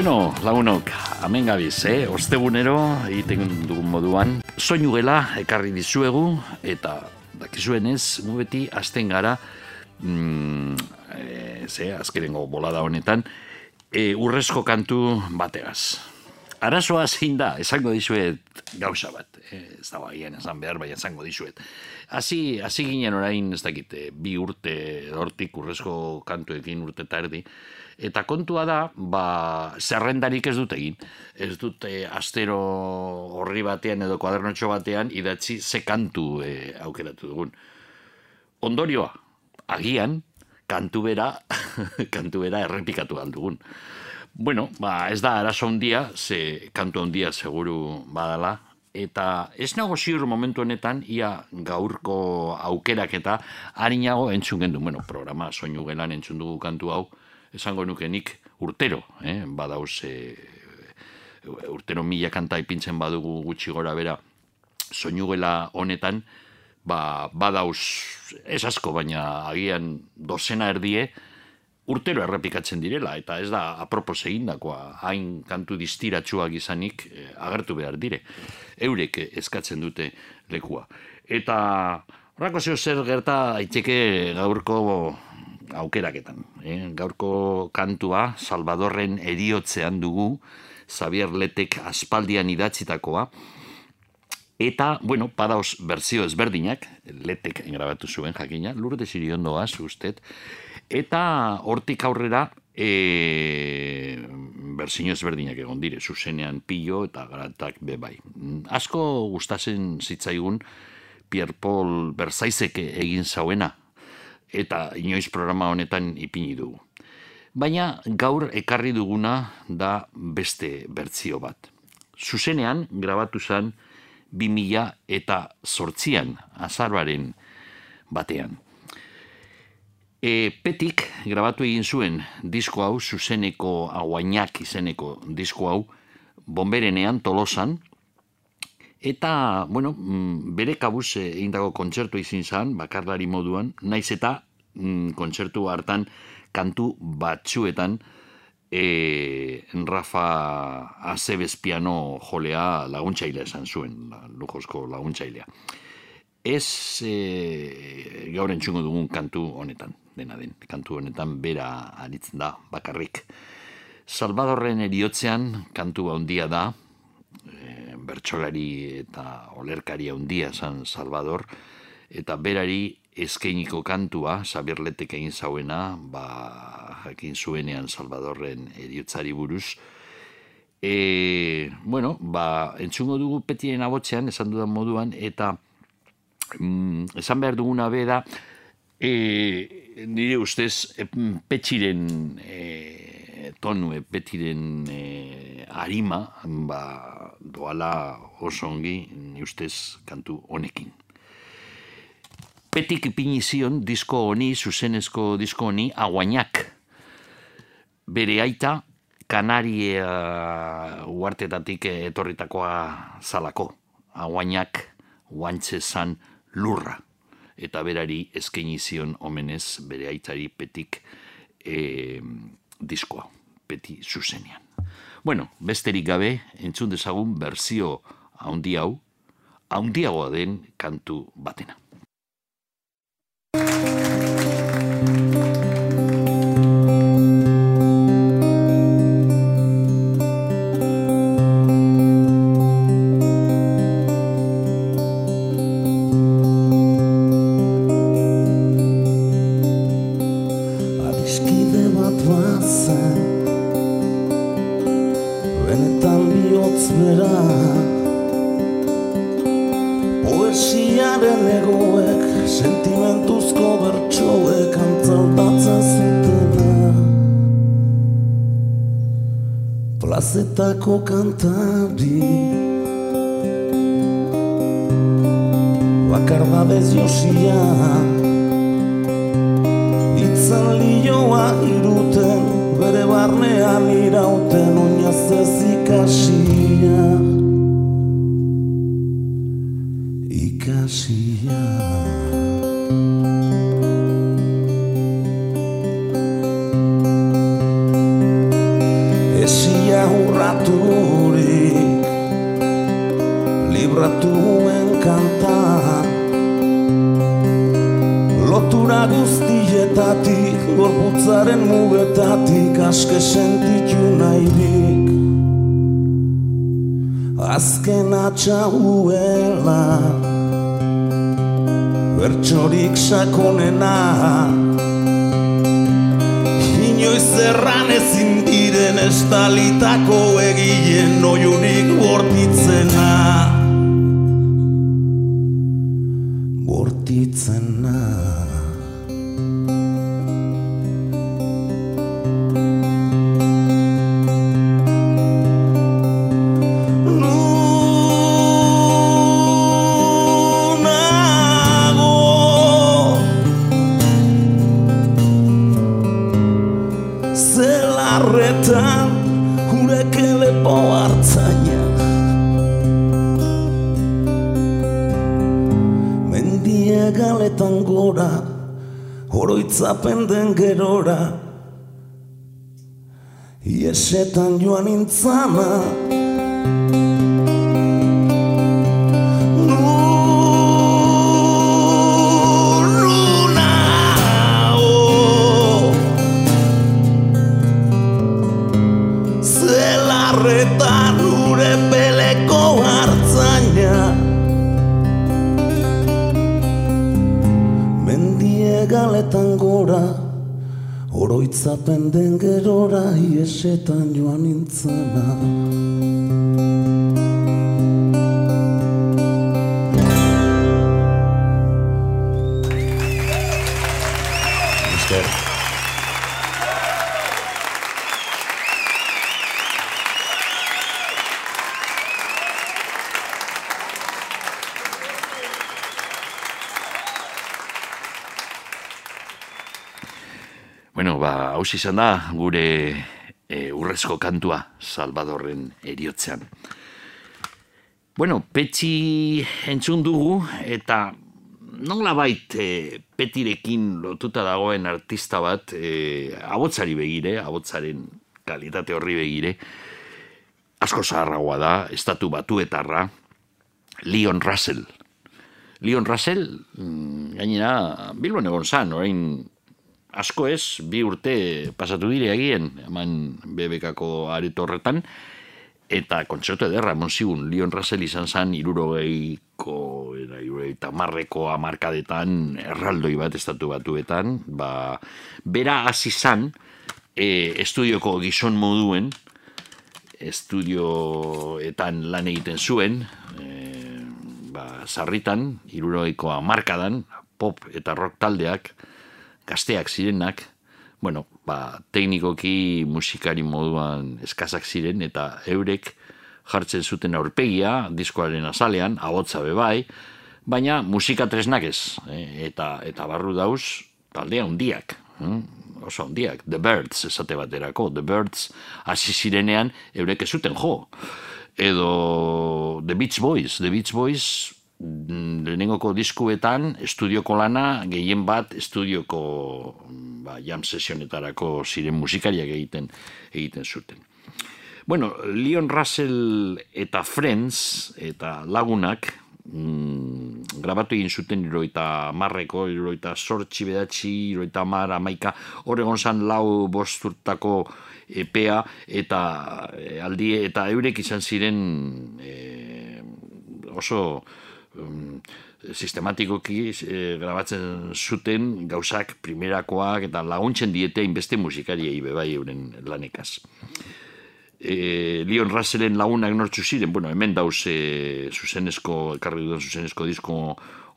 Bueno, lagunok, hemen gabiz, eh? Ostegunero, egiten dugun moduan, soinu gela ekarri dizuegu, eta dakizuenez, gu beti hasten gara, mm, e, ze, azkerengo bolada honetan, e, urrezko kantu bategaz. Arazoa zein da, esango dizuet gauza bat, eh, ez da bagian esan behar, bai esango dizuet. Hasi, hasi ginen orain, ez dakit, bi urte hortik urrezko kantuekin urte eta erdi, Eta kontua da, ba, zerrendarik ez dut egin. Ez dut eh, astero horri batean edo kuadernotxo batean idatzi ze kantu eh, aukeratu dugun. Ondorioa, agian, kantu bera, kantu bera errepikatu aldugun. Bueno, ba, ez da arazo handia, ze kantu handia seguru badala, eta ez nago ziur momentu honetan, ia gaurko aukerak eta harinago entzun gendu, bueno, programa soinu gelan entzun dugu kantu hau, esango nuke nik urtero, eh? badauz, e, urtero mila kanta ipintzen badugu gutxi gora bera, soinugela honetan, ba, badauz, ez asko, baina agian dozena erdie, urtero errepikatzen direla, eta ez da apropos egindakoa, hain kantu distiratsuak izanik eh, agertu behar dire. Eurek eskatzen dute lekua. Eta horrako zeo zer gerta aitzeke gaurko aukeraketan. Eh? Gaurko kantua, Salvadorren eriotzean dugu, Xavier Letek aspaldian idatzitakoa, eta, bueno, padaos berzio ezberdinak, Letek engrabatu zuen jakina, lurde ziriondoa, ustet, eta hortik aurrera, e, berzio ezberdinak egon dire, zuzenean pilo eta garatak bebai. Asko gustatzen zitzaigun, Pierre Paul Berzaizek egin zauena, eta inoiz programa honetan ipini dugu. Baina gaur ekarri duguna da beste bertzio bat. Zuzenean grabatu zen 2000 eta sortzian azarbaren batean. E, petik grabatu egin zuen disko hau, zuzeneko aguainak izeneko disko hau, bomberenean tolosan, Eta, bueno, mm, bere kabuz egin dago kontzertu izin zan, bakarlari moduan, naiz eta mm, kontzertu hartan kantu batzuetan e, Rafa Azebez piano jolea laguntzailea esan zuen, lujozko laguntzailea. Ez e, gaur entzungo dugun kantu honetan, dena den, kantu honetan bera aritzen da, bakarrik. Salvadorren eriotzean kantu handia da, bertsolari eta olerkari handia san Salvador, eta berari eskeiniko kantua, sabirletek egin zauena, ba, jakin zuenean Salvadorren eriotzari buruz, E, bueno, ba, entzungo dugu petien abotzean, esan dudan moduan, eta mm, esan behar duguna beda, e, nire ustez, e, petxiren e, tonue, petiren e, harima, ba, doala oso ongi, ustez, kantu honekin. Petik ipini zion disko honi, zuzenezko disko honi, aguainak. Bere aita, Kanaria uartetatik etorritakoa zalako. Aguainak, guantze zan lurra. Eta berari eskaini zion omenez bere aitari petik e, diskoa, peti zuzenean. Bueno, besterik gabe, entzun dezagun berzio haundi hau, haundiagoa den kantu batena. Den gerora Iesetan joan intzana haus izan da gure e, urrezko kantua Salvadorren eriotzean. Bueno, petxi entzun dugu eta nola bait e, petirekin lotuta dagoen artista bat e, abotzari begire, abotzaren kalitate horri begire, asko zaharragoa da, estatu batuetarra, Leon Russell. Leon Russell, mm, gainera, Bilbon egon zan, orain asko ez, bi urte pasatu dire egien, eman bebekako areto horretan, eta kontzertu ederra, emon zigun, Leon Russell izan zen, irurogeiko, era, irurogeita marreko amarkadetan, erraldoi bat estatu batuetan, ba, bera hasi zan, e, estudioko gizon moduen, estudioetan lan egiten zuen, e, ba, sarritan, irurogeiko amarkadan, pop eta rock taldeak, gazteak zirenak, bueno, ba, teknikoki musikari moduan eskazak ziren, eta eurek jartzen zuten aurpegia, diskoaren azalean, ahotza bebai, baina musika tresnak ez, eh, eta, eta barru dauz, taldea hundiak, hm? oso hundiak, The Birds esate baterako, The Birds hasi zirenean eurek ez zuten jo, edo The Beach Boys, The Beach Boys lehenengoko diskuetan estudioko lana gehien bat estudioko mm, ba, jam sesionetarako ziren musikariak egiten egiten zuten. Bueno, Leon Russell eta Friends eta lagunak mm, grabatu egin zuten iroita marreko, iroita sortxi bedatxi, iroita mar, amaika, horregon zan lau bosturtako epea eta e, aldi eta eurek izan ziren e, oso um, sistematikoki e, grabatzen zuten gauzak primerakoak eta laguntzen diete inbeste musikariei bebai euren lanekaz. e, Leon Russellen lagunak nortzu ziren, bueno, hemen dauz e, zuzenezko, ekarri duen zuzenezko disko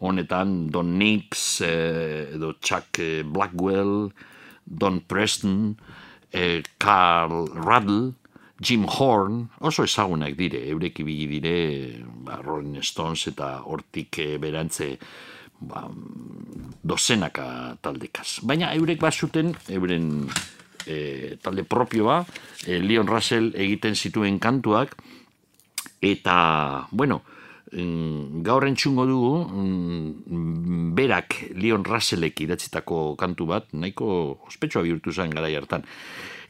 honetan, Don Nix, e, edo Chuck Blackwell, Don Preston, e, Carl Ruddle, Jim Horn, oso ezagunak dire, eurek ibili dire, ba, Rolling Stones eta hortik e, berantze, ba, dozenaka taldekaz. Baina eurek bazuten, euren e, talde propioa, e, Leon Russell egiten zituen kantuak, eta, bueno, mm, gaur entzungo dugu, mm, berak Leon Russellek idatzitako kantu bat, nahiko ospetsua bihurtu zen gara hartan.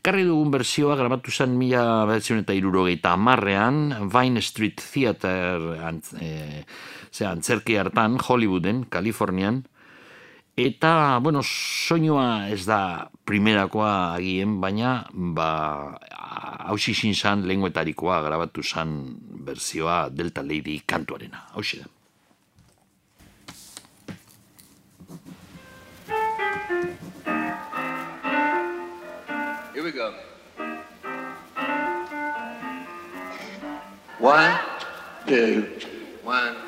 Karri dugun berzioa grabatu zen mila behatzen eta irurogeita amarrean, Vine Street Theater antz, e, antzerki hartan, Hollywooden, Kalifornian, Eta, bueno, soinua ez da primerakoa agien, baina, ba, hausi zan lenguetarikoa grabatu zan berzioa Delta Lady kantuarena. Hausi da. Go. One, two, one.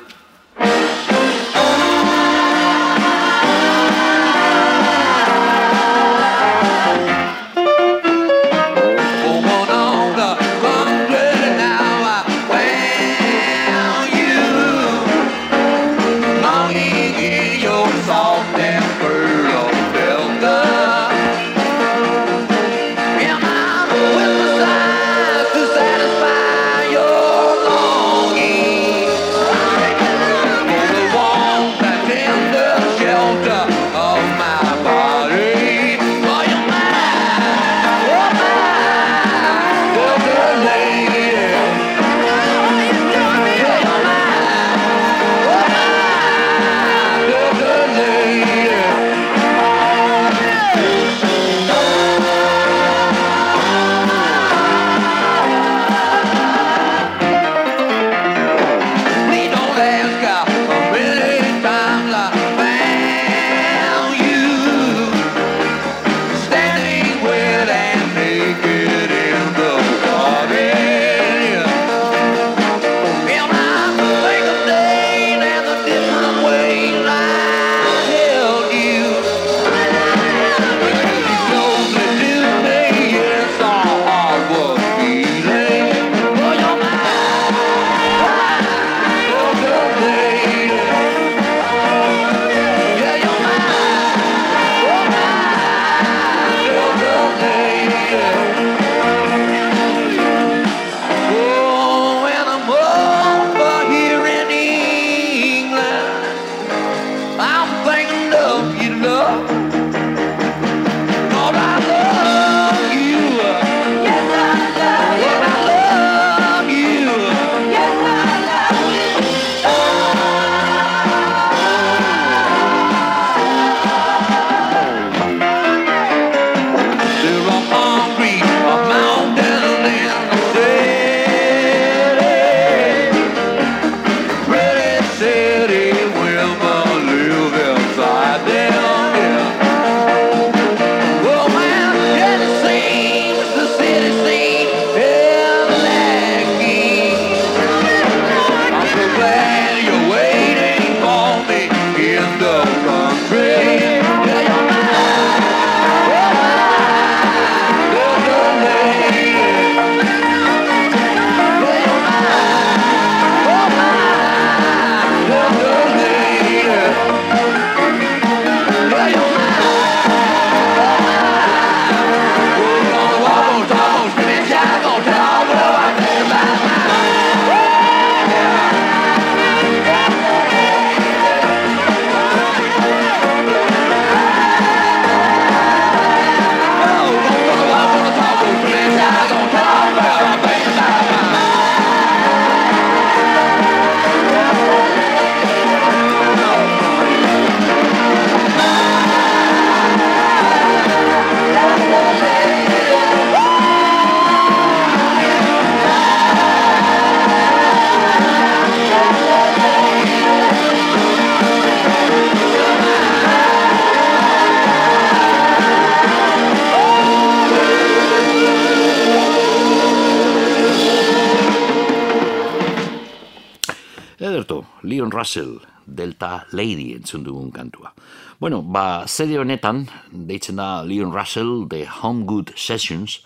Russell, Delta Lady entzun dugun kantua. Bueno, ba, zede honetan, deitzen da Leon Russell, The Home Good Sessions,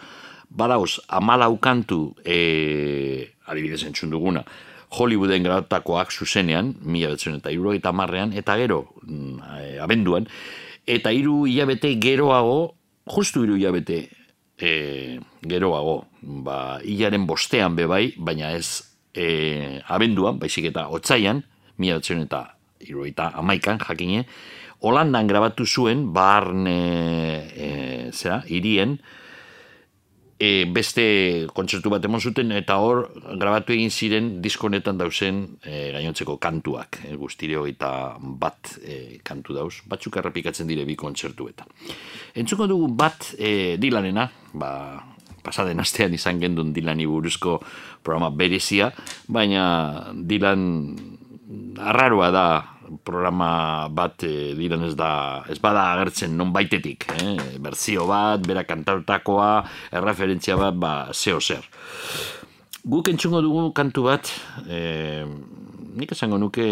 badauz, amalau kantu, e, adibidez entzun duguna, Hollywooden grabatakoak zuzenean, mila betzen eta iru eta marrean, eta gero, mm, e, abenduan, eta hiru hilabete geroago, justu hiru hilabete e, geroago, ba, hilaren bostean bebai, baina ez e, abenduan, baizik eta otzaian, mila betzen eta iru eta amaikan, jakine, Holandan grabatu zuen, barne, e, zera, irien, e, beste kontzertu bat emon zuten, eta hor grabatu egin ziren diskonetan dauzen e, gainontzeko kantuak, e, guztire eta bat e, kantu dauz, batzuk errepikatzen dire bi kontzertu eta. Entzuko dugu bat e, dilanena, ba, pasaden astean izan gendun Dilani buruzko programa berezia, baina Dilan arraroa da programa bat e, diren ez da ez bada agertzen non baitetik eh? berzio bat, bera kantautakoa erreferentzia bat, ba, zeo zer guk entzungo dugu kantu bat e, nik esango nuke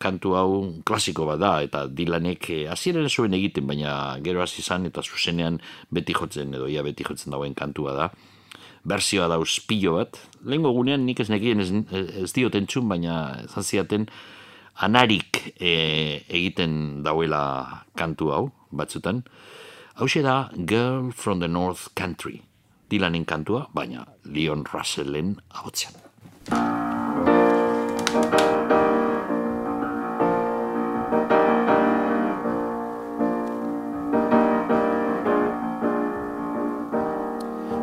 kantu hau klasiko bat da eta dilanek e, aziren zuen egiten baina gero hasi izan eta zuzenean beti jotzen edo ia beti jotzen dagoen kantua da berzioa da pilo bat. Lehenko gunean nik ez nekien ez, ez dioten txun, baina zantziaten anarik e, egiten dauela kantu hau, batzutan. Hau da Girl from the North Country. Dilanen kantua, baina Leon Russellen ahotzean.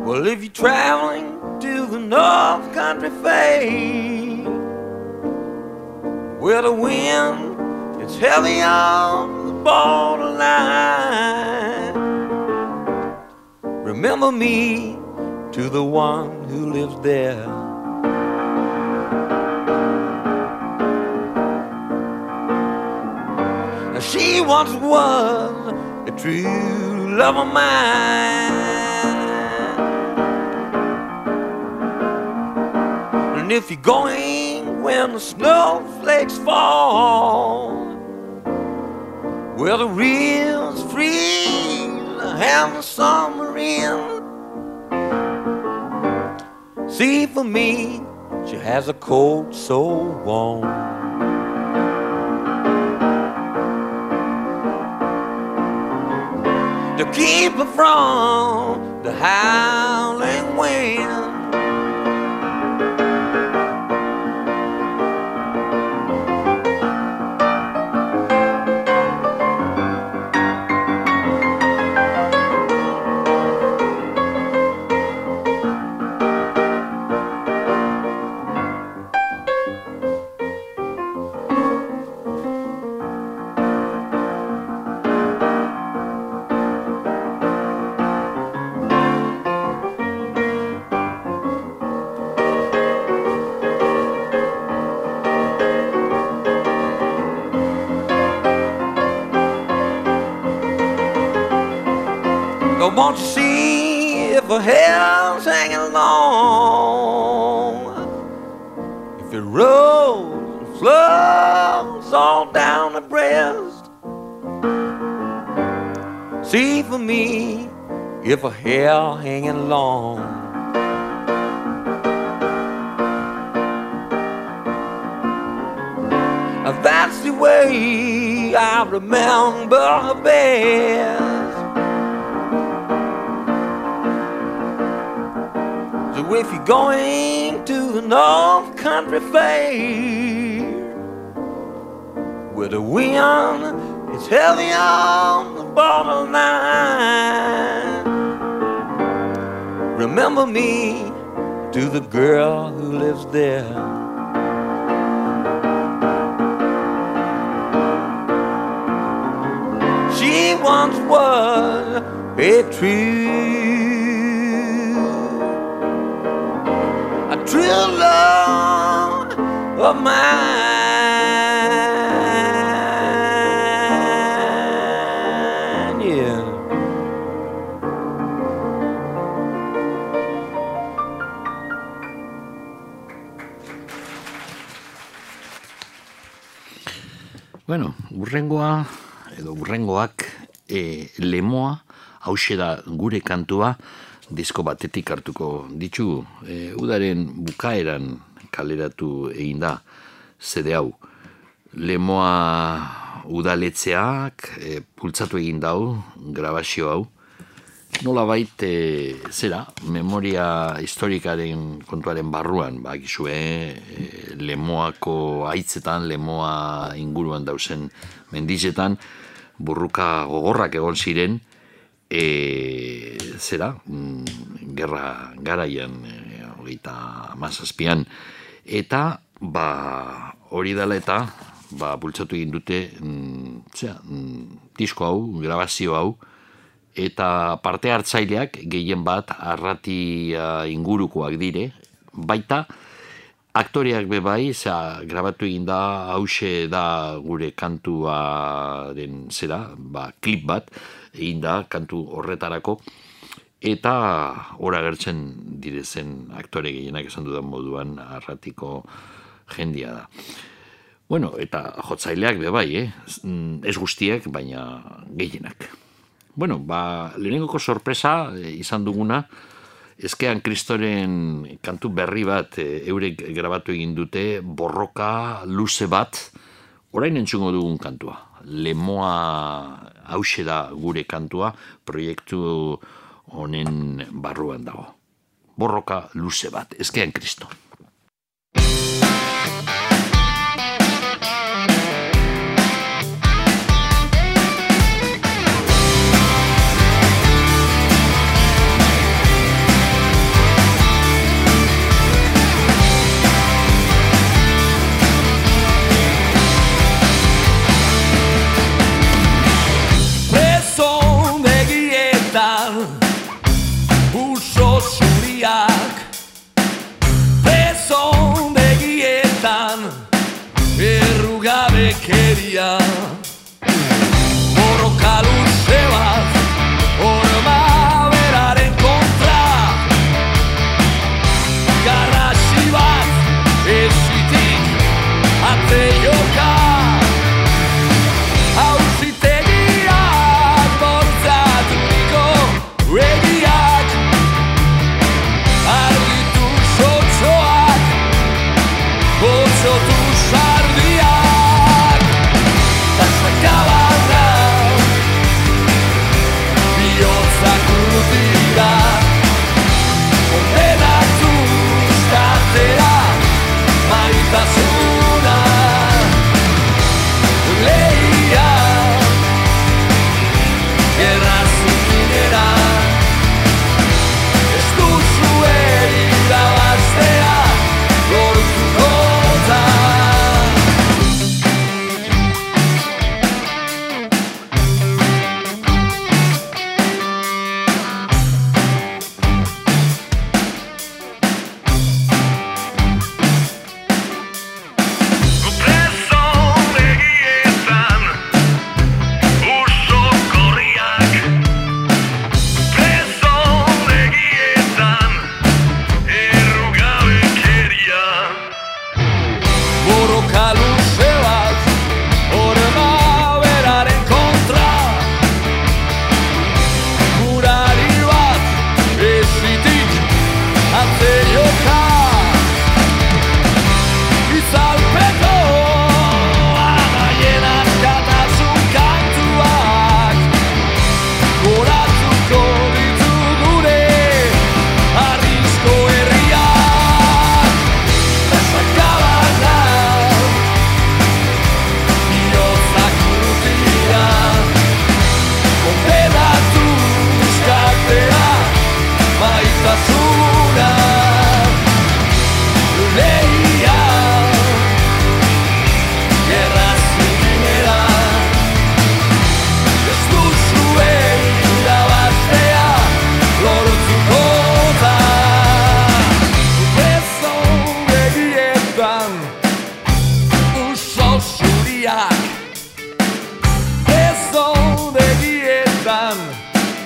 Well, if you're traveling to the North Country Fair, where the wind is heavy on the borderline, remember me to the one who lives there. She once was a true love of mine. And if you're going when the snowflakes fall, where the reels freeze and the summer in, see for me, she has a coat so warm. To keep her from the howling wind. If a hair hanging long. That's the way I remember best. So if you're going to the North Country Fair, where the wind is heavy on the borderline, remember me to the girl who lives there. She once was a true, a true love of mine. Bueno, urrengoa, edo urrengoak, e, lemoa, hause da gure kantua, disko batetik hartuko ditugu. E, udaren bukaeran kaleratu egin da, zede hau. Lemoa udaletzeak, e, pultzatu egin dau, grabazio hau. Nola bait, e, zera, memoria historikaren kontuaren barruan, ba, gizue, e, lemoako aitzetan, lemoa inguruan dauzen mendizetan, burruka gogorrak egon ziren, e, zera, mm, gerra garaian, e, hogeita mazazpian, eta, ba, hori dela eta, ba, bultzatu egin dute, mm, zera, mm, disko hau, grabazio hau, eta parte hartzaileak gehien bat arrati ingurukoak dire, baita aktoreak be bai, za, grabatu egin da, hause da gure kantuaren zera, ba, klip bat, egin da kantu horretarako, eta ora gertzen direzen aktore gehienak esan dudan moduan arratiko jendia da. Bueno, eta jotzaileak be bai, eh? ez guztiek, baina gehienak. Bueno, ba, lehenengoko sorpresa e, izan duguna, ezkean kristoren kantu berri bat e, eurek grabatu egin dute, borroka luze bat, orain entzungo dugun kantua. Lemoa hause da gure kantua, proiektu honen barruan dago. Borroka luze bat, ezkean kristo. Yeah.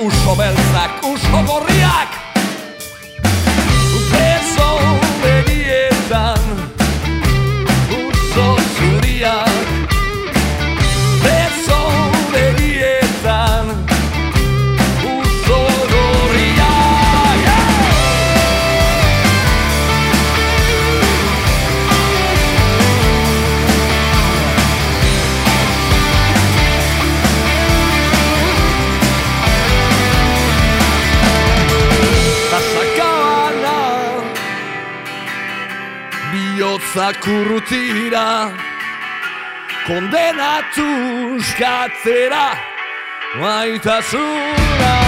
uso beltzak, uso gorriak. Zakurrutira kondenatu uskatzera maitasuna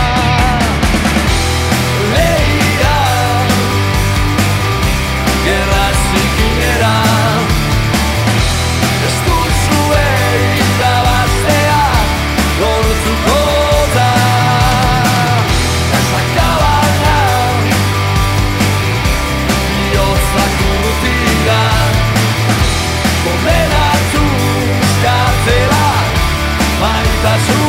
maitasuna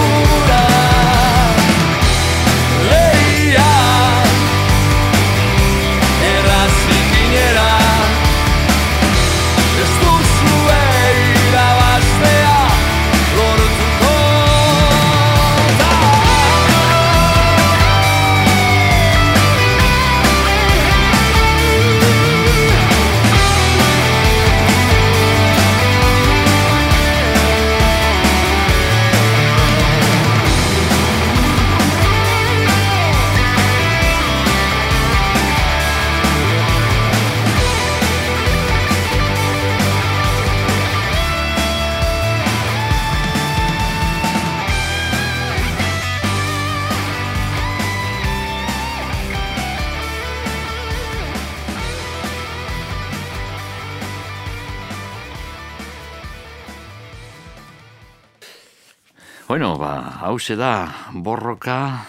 hause da, borroka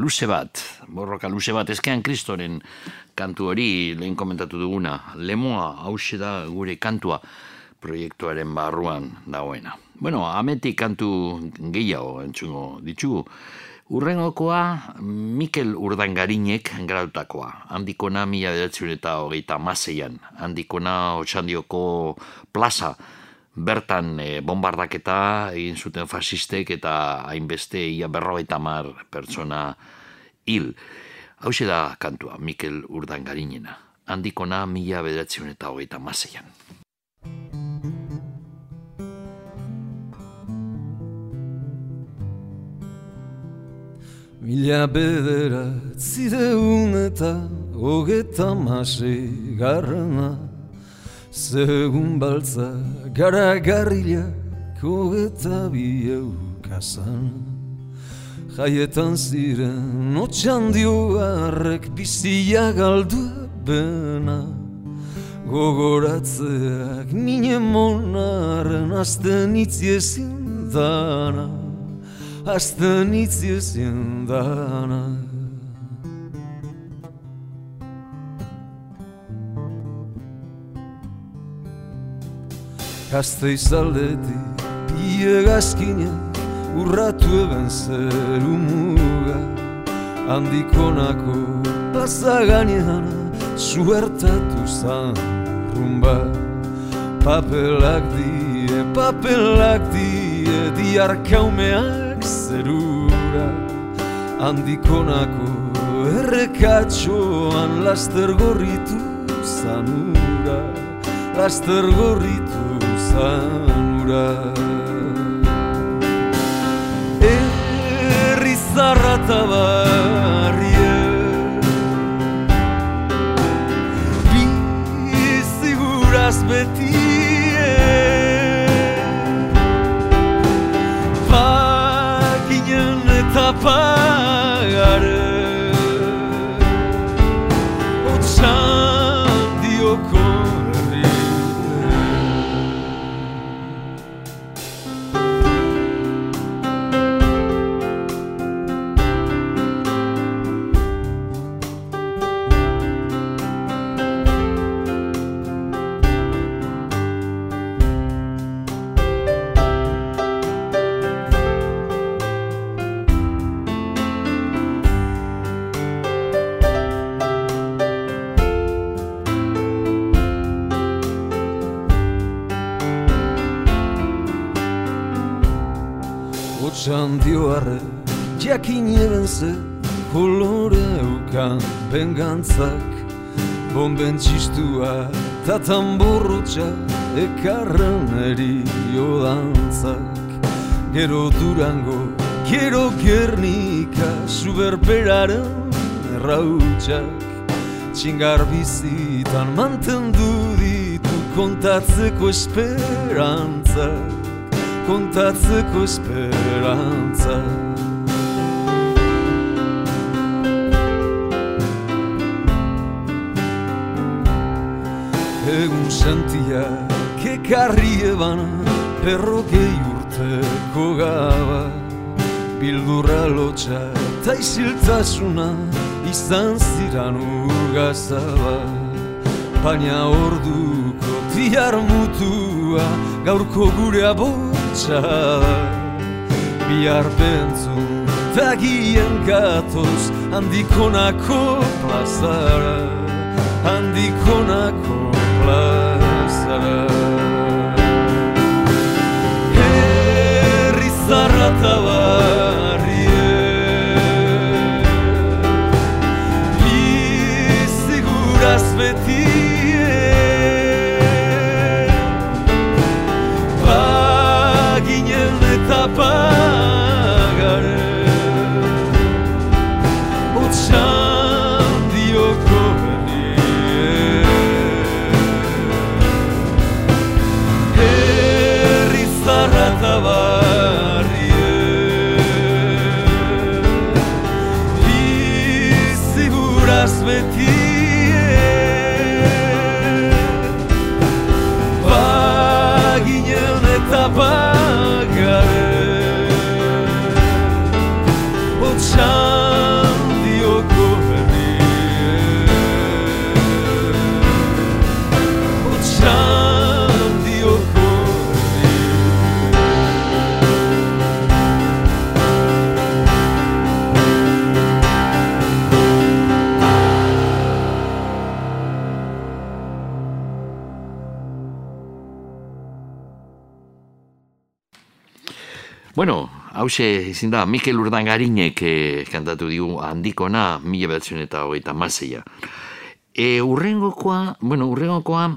luze bat, borroka luze bat, ezkean kristoren kantu hori lehen komentatu duguna, lemoa hause da gure kantua proiektuaren barruan dagoena. Bueno, ametik kantu gehiago entzungo ditugu. Urrengokoa Mikel Urdangarinek garautakoa. Handikona mila eta hogeita maseian. Handikona otxandioko plaza. Bertan e, bombardaketa egin zuten fasistek eta hainbeste ia berrogeita mar pertsona hil. Hau da kantua, Mikel Urdangarinena. Handikona mila bederatziun eta hogeita maseian. Mila bederatzi deun eta hogeta mase garrana Zegun baltza gara garrilak hogeta bi eukazan Jaietan ziren otxan dioarrek bizia galdu bena. Gogoratzeak nine monaren azten itziezin dana. Azten itziezin dana Gazte izaldetik pie urratu eben zeru muga Handikonako plaza gainean suertatu zan rumba. Papelak die, papelak die, diarkaumeak zerura Handikonako errekatxoan laster gorritu zanura Laster gorritu zanura Herri zarra eta barrie. Biziguraz betie Pakinen eta pagare Otsan dioarre, jakin eben ze kolore eukan bengantzak. Bomben txistua eta tamborrotxa ekarren erio dantzak Gero durango, gero gernika, suberperaren errautxak. Txingar bizitan mantendu ditu kontatzeko esperantza kontatzeko esperantza Egun santia kekarri eban perrokei urteko gaba Bildurra lotxa eta isiltasuna izan ziran urgazaba Baina orduko tiar mutua gaurko gure abotxa Bihar bentzun tagien gatoz handikonako plazara Handikonako plazara Herri zarra eta Biziguraz hause izin da, Mikel Urdangarinek eh, kantatu digu handikona mila behatzen eta hogeita mazeia. E, urrengokoa, bueno, urrengokoa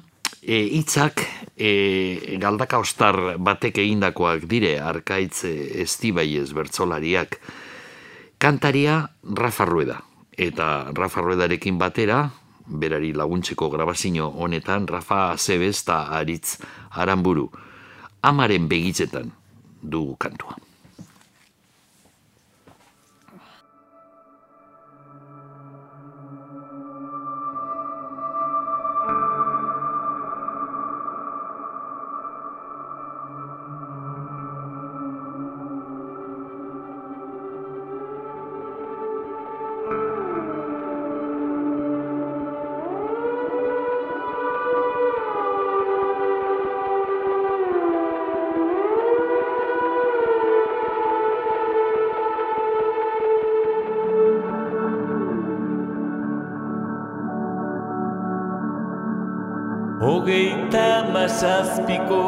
e, hitzak e, galdaka ostar batek egindakoak dire, arkaitz estibaiez bertzolariak, kantaria Rafa Rueda. Eta Rafa Ruedarekin batera, berari laguntzeko grabazio honetan, Rafa Azebez eta Aritz Aramburu. Amaren begitzetan du kantua. Mazazpiko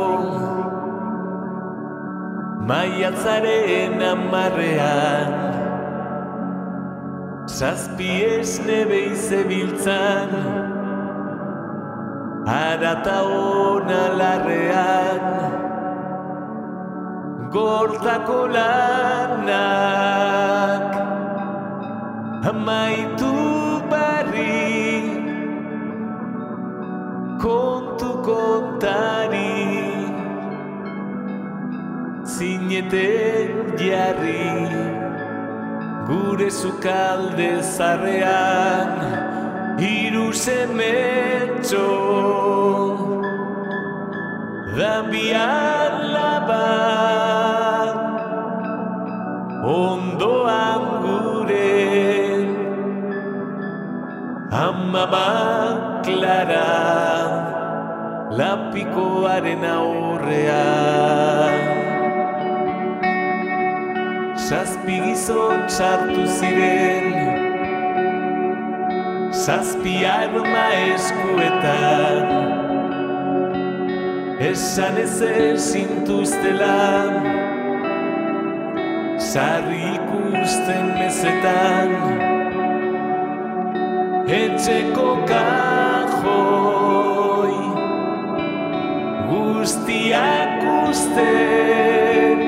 Maiatzaren amarrean Zazpi esne zebiltzan Arata ona larrean Gortako lanak. Amaitu barri kontu kontari Zineten jarri gure zukalde zarrean Hiru semetxo Dambian laban Ondoan gure Amama Clara Lapikoaren aurrean. Zazpi gizon sartu ziren. Zazpi arma eskuetan. Esan ez zintuztela. Sarri ikusten mezetan. Etxeko kajoi guztiak usten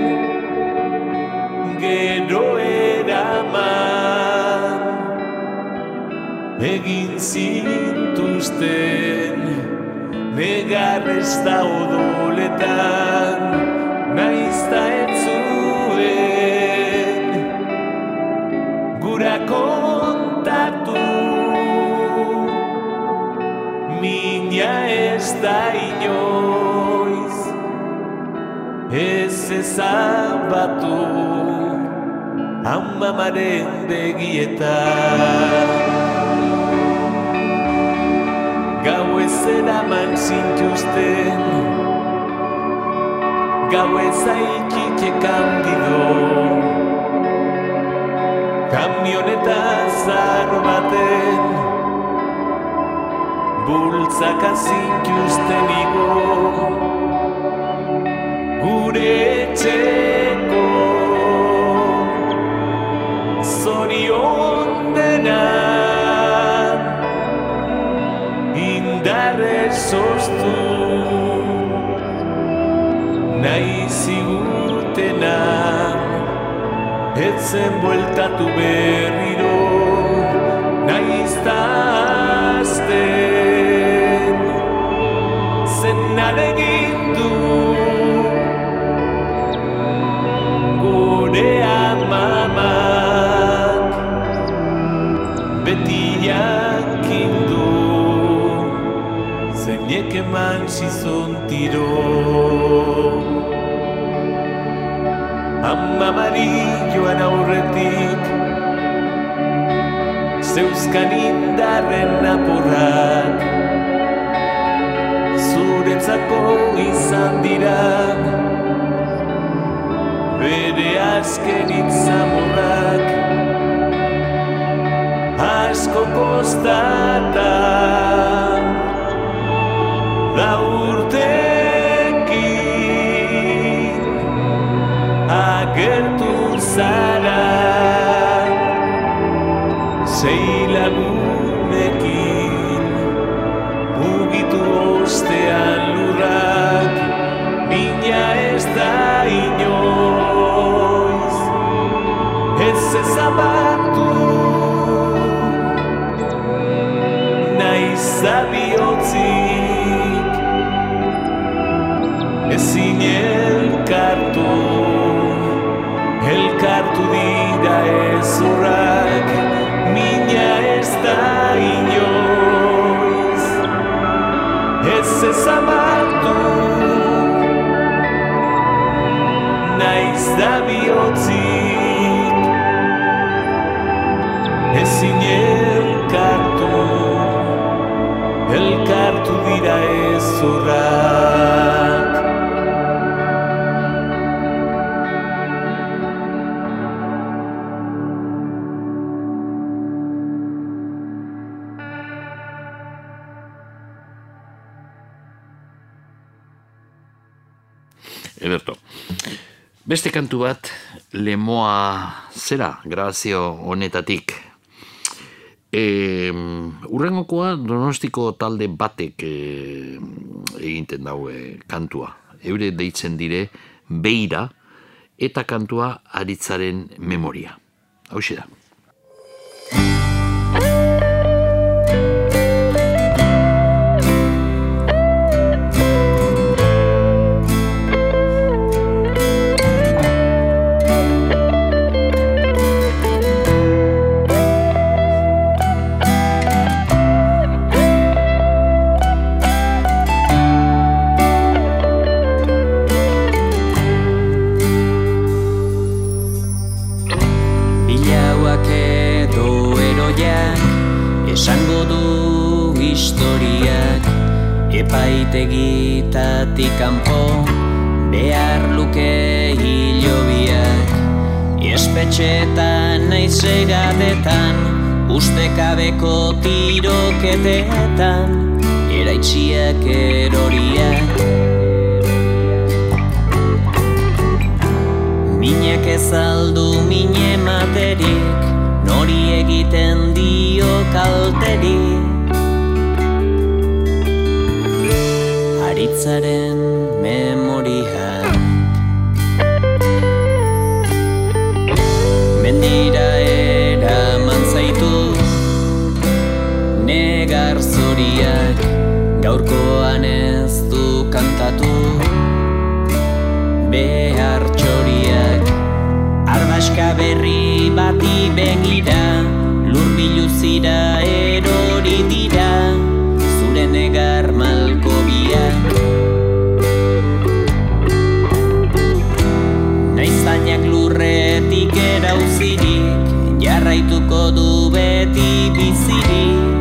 gero eraman egin zintuzten Negar ez da odoletan Naiz da entzuen Gura kontatu Mina ez da inoiz Ez ezabatu Amamaren begietan Gau ez eraman zintuzten Gau ez aikike kandido Kamioneta zaro baten Bultzaka zintuzten igo Etxeko Zorion denan indarrez soztu nahi zigutena etzen bueltatu berriro eman zizon tiro. Amamari joan aurretik Zeuzkan indarren apurrak Zuretzako izan dira Bere azken itzamorrak asko kostatan da urtekin agertu zara sei lagunekin. Mugitu ostean lurrak mina ez da inoiz. Ez ezabatu naiz zabiotzik ezin elkartu elkartu dira ezurrak mina ez da inoiz ez ezabatu naiz zabiotzik ezin elkartu elkartu dira ezurrak Beste kantu bat, lemoa zera, grabazio honetatik. E, urrengokoa donostiko talde batek e, egiten daue kantua. Eure deitzen dire beira eta kantua aritzaren memoria. Hau da. Epaitegitatik kanpo behar luke hilobiak. Espetxetan naiz egadetan ustekabeko tiroketetan eraitxiak eroriak. Minak ez aldu mine materik Nori egiten dio kalterik bizitzaren memoria. Mendira eraman zaitu Negar zuriak gaurkoan ez du kantatu. Behar txoriak arbaska berri bati begira Lur biluzira erori dira. Zure negar Naizainak lurretik erauzirik Jarraituko du beti bizirik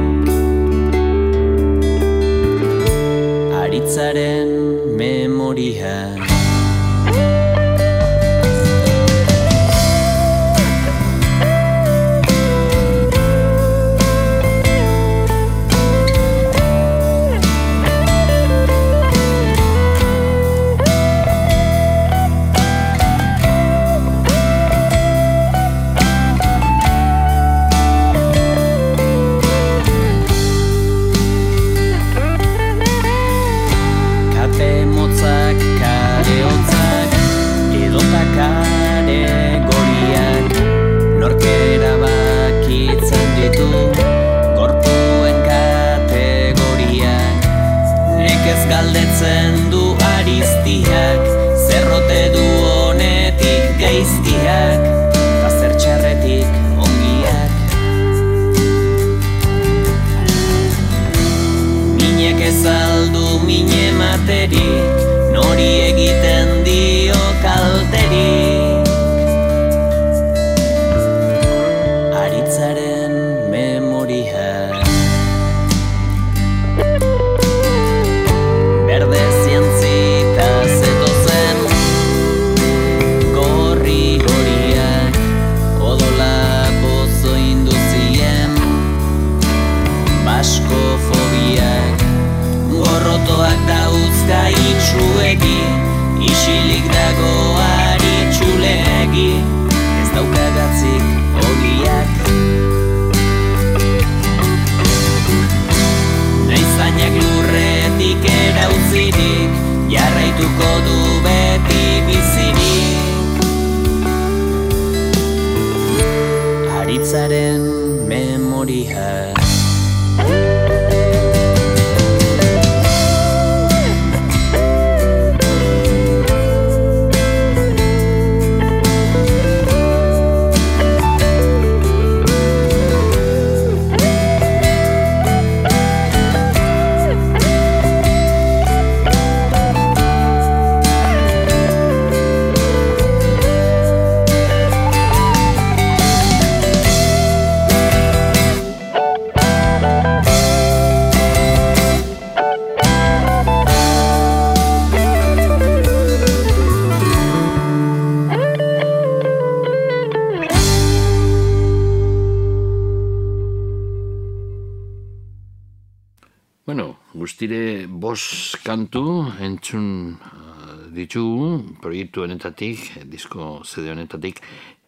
proiektu honetatik, disko zede honetatik,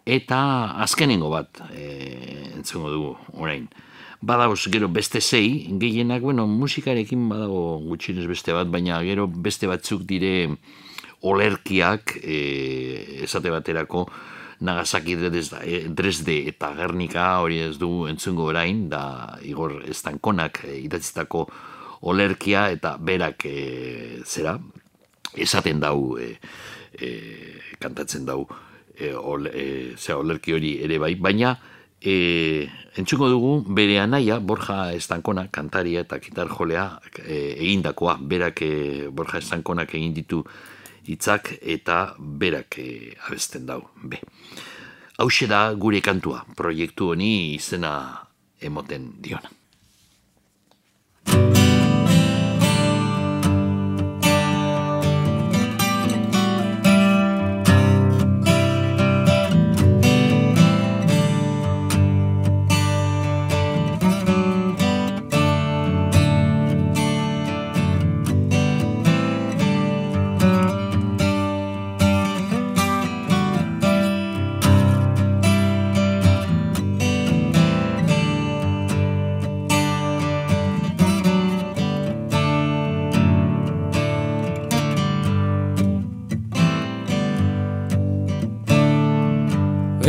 eta azkenengo bat e, entzungo dugu orain. Badagoz gero beste sei, gehienak, bueno, musikarekin badago gutxinez beste bat, baina gero beste batzuk dire olerkiak, e, esate baterako, Nagasaki eh, Dresde eta Gernika hori ez du entzungo orain, da Igor Estankonak idatzitako olerkia eta berak eh, zera, esaten dau, eh, eh, kantatzen dau, eh, ol, eh, zera, olerki hori ere bai, baina eh, entzungo dugu bere anaia, Borja Estankona, kantaria eta gitar jolea eh, egindakoa, berak eh, Borja Estankonak egin ditu hitzak eta berak eh, abesten dau. Be. Hauxe da gure kantua, proiektu honi izena emoten diona.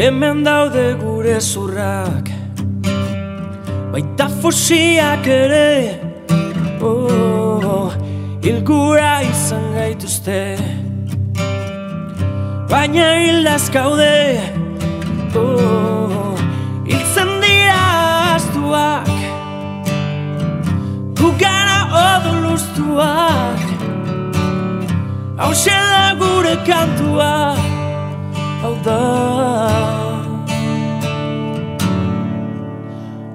Hemen daude gure zurrak Baita fosiak ere. Oh, Ilgura izan gaituzte baina hildaz gaude. Oh, Hiltzen dira astuak Gu gara odoluztuak Hau gure kantua Hau da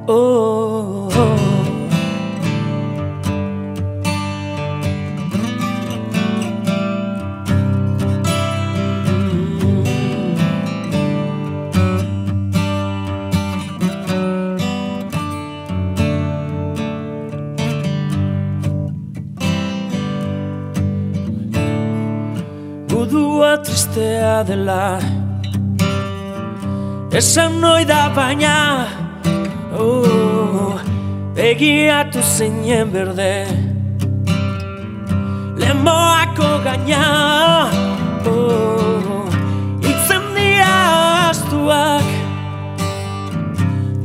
Oh, oh. Gudua tristea dela Esan noi da baina oh, Begiatu zeinen berde. Lemoako gaina oh, Itzen dira astuak.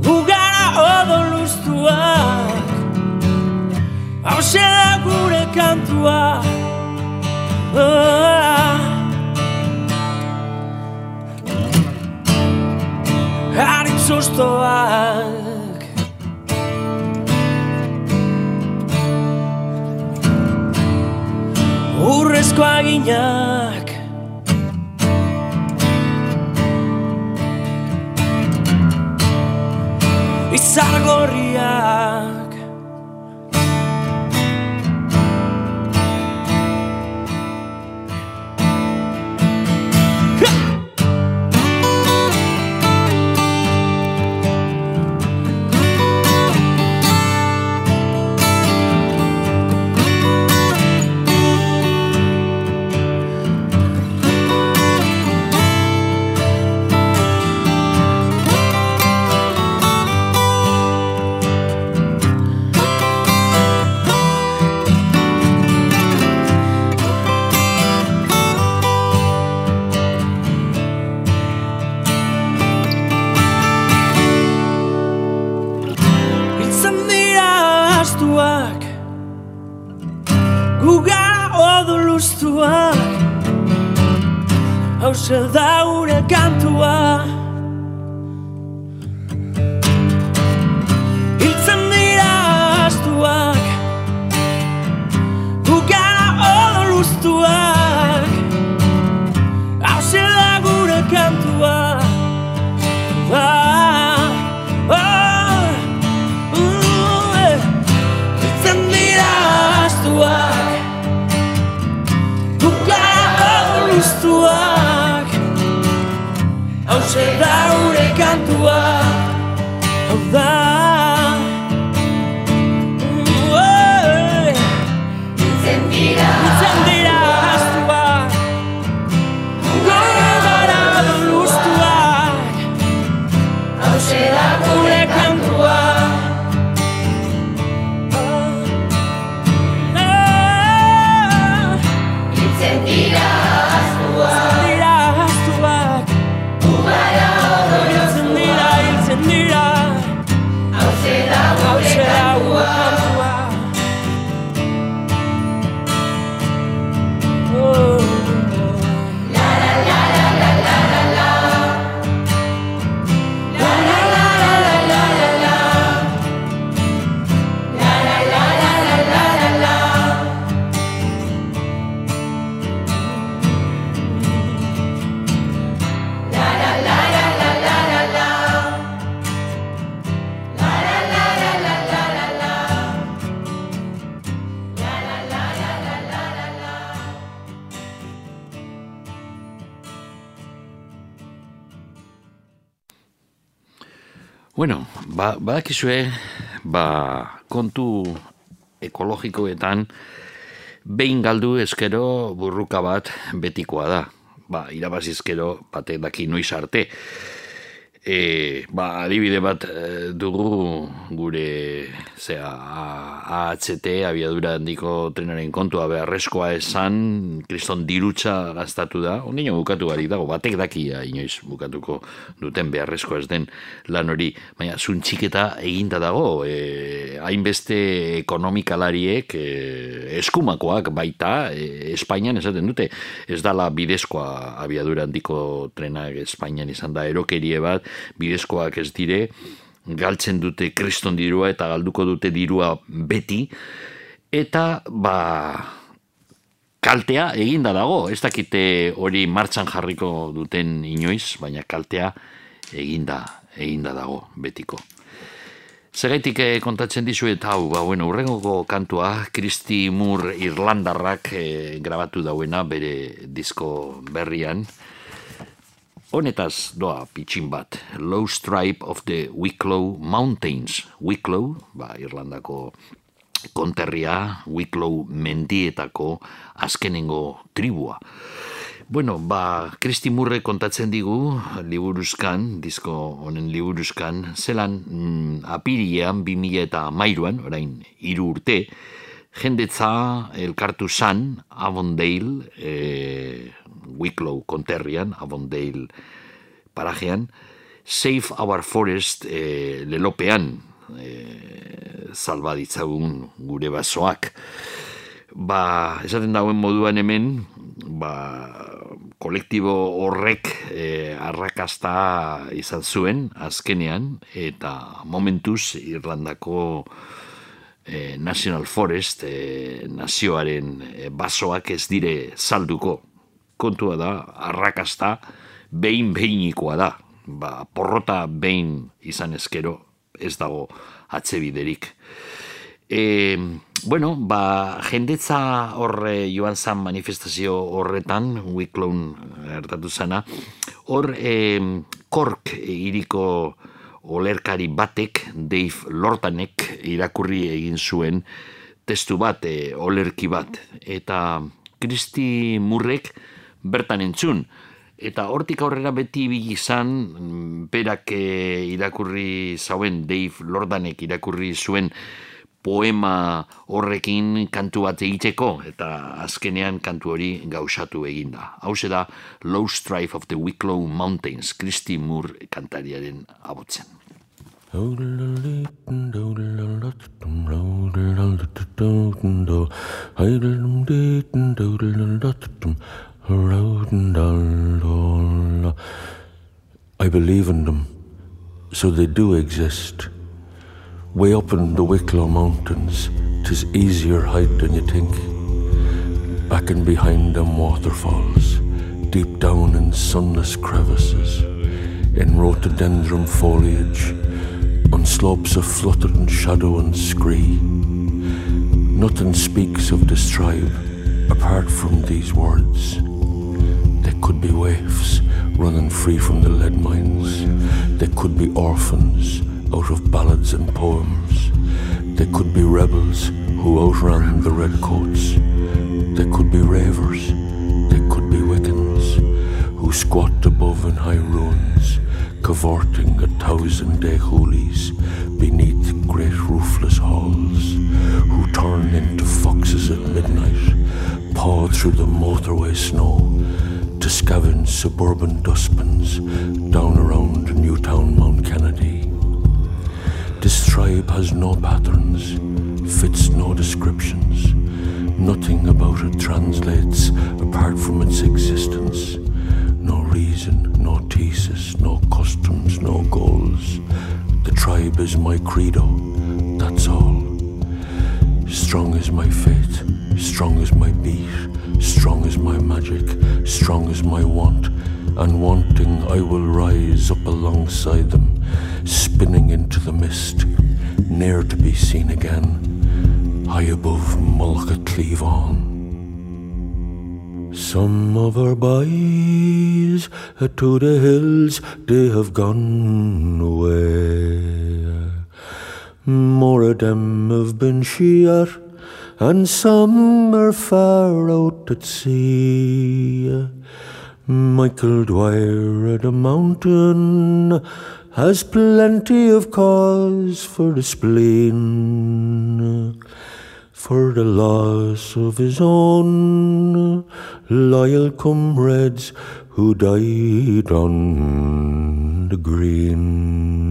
Gugara odoluztuak Hauxe da gure kantua. Ah. Haritz ustoak Urrezko aginak. Izargorriak Bueno, ba, badakizue, ba, kontu ekologikoetan behin galdu ezkero burruka bat betikoa da. Ba, irabazizkero batek daki noiz arte. E, ba, adibide bat e, dugu gure zea, AHT, abiadura handiko trenaren kontua beharrezkoa esan, kriston dirutza gaztatu da, ondino bukatu gari dago, batek dakia inoiz bukatuko duten beharrezkoa ez den lan hori, baina zuntxiketa eginda dago, e, hainbeste ekonomikalariek e, eskumakoak baita, e, Espainian esaten dute, ez dala bidezkoa abiadura handiko trenak Espainian izan da erokerie bat, bidezkoak ez dire, galtzen dute kriston dirua eta galduko dute dirua beti, eta ba kaltea eginda dago, ez dakite hori martxan jarriko duten inoiz, baina kaltea eginda, eginda dago betiko. Zeraitik eh, kontatzen dizu eta hau, ba, bueno, urrengoko kantua, Kristi Moore Irlandarrak eh, grabatu dauena bere disko berrian, Honetaz doa pitxin bat, Low Stripe of the Wicklow Mountains. Wicklow, ba, Irlandako konterria, Wicklow mendietako azkenengo tribua. Bueno, ba, Kristi Murre kontatzen digu, liburuzkan, disko honen liburuzkan, zelan mm, apiriean, 2000 eta mairuan, orain, iru urte, jendetza elkartu zan, Avondale, e, Wicklow konterrian, Avondale parajean, Save Our Forest e, lelopean e, salba ditzagun gure basoak. Ba, esaten dauen moduan hemen, ba, kolektibo horrek e, arrakasta izan zuen azkenean, eta momentuz Irlandako e, National Forest e, nazioaren basoak ez dire salduko kontua da, arrakasta, behin behinikoa da. Ba, porrota behin izan ezkero, ez dago atzebiderik. E, bueno, ba, jendetza horre joan zan manifestazio horretan, Wicklown hartatu zana, hor e, kork iriko olerkari batek, Dave Lortanek irakurri egin zuen testu bat, e, olerki bat, eta Kristi Murrek, bertan entzun. Eta hortik aurrera beti ibili izan, mm, berak e, irakurri zauen, Dave Lordanek irakurri zuen poema horrekin kantu bat egiteko, eta azkenean kantu hori gausatu eginda. Hau da Low Strife of the Wicklow Mountains, Christy Moore kantariaren abotzen. I believe in them, so they do exist. Way up in the Wicklow Mountains, tis easier hide than you think. Back and behind them waterfalls, deep down in sunless crevices, in rhododendron foliage, on slopes of fluttering shadow and scree. Nothing speaks of this tribe apart from these words could be waifs running free from the lead mines. There could be orphans out of ballads and poems. There could be rebels who outran the redcoats. There could be ravers. There could be Wiccans who squat above in high ruins, cavorting a thousand day hoolies beneath great roofless halls, who turn into foxes at midnight, paw through the motorway snow to scavenge suburban dustbins down around Newtown, Mount Kennedy. This tribe has no patterns, fits no descriptions. Nothing about it translates apart from its existence. No reason, no thesis, no customs, no goals. The tribe is my credo, that's all. Strong is my fate, strong is my beat, strong is my magic, strong is my want, and wanting I will rise up alongside them, spinning into the mist, ne'er to be seen again, high above Mulcatleavon. Some of our boys to the hills they have gone away. More of them have been sheer, and some are far out at sea. Michael Dwyer at a mountain has plenty of cause for the spleen, for the loss of his own loyal comrades who died on the green.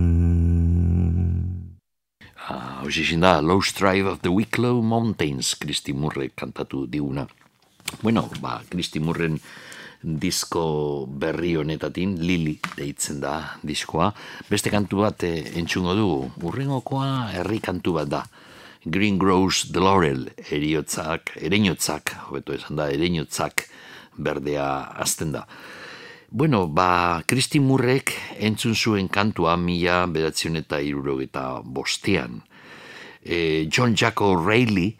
Hau da, Low Strive of the Wicklow Mountains, Kristi Murre kantatu diguna. Bueno, ba, Kristi Murren disko berri honetatin, Lili deitzen da diskoa. Beste kantu bat eh, entzungo dugu, urrengokoa herri kantu bat da. Green Grows the Laurel, eriotzak, ereinotzak, hobeto esan da, ereinotzak berdea azten da. Bueno, ba, Kristi Murrek entzun zuen kantua mila bedatzen eta irurogeta bostean. E, John Jaco Reilly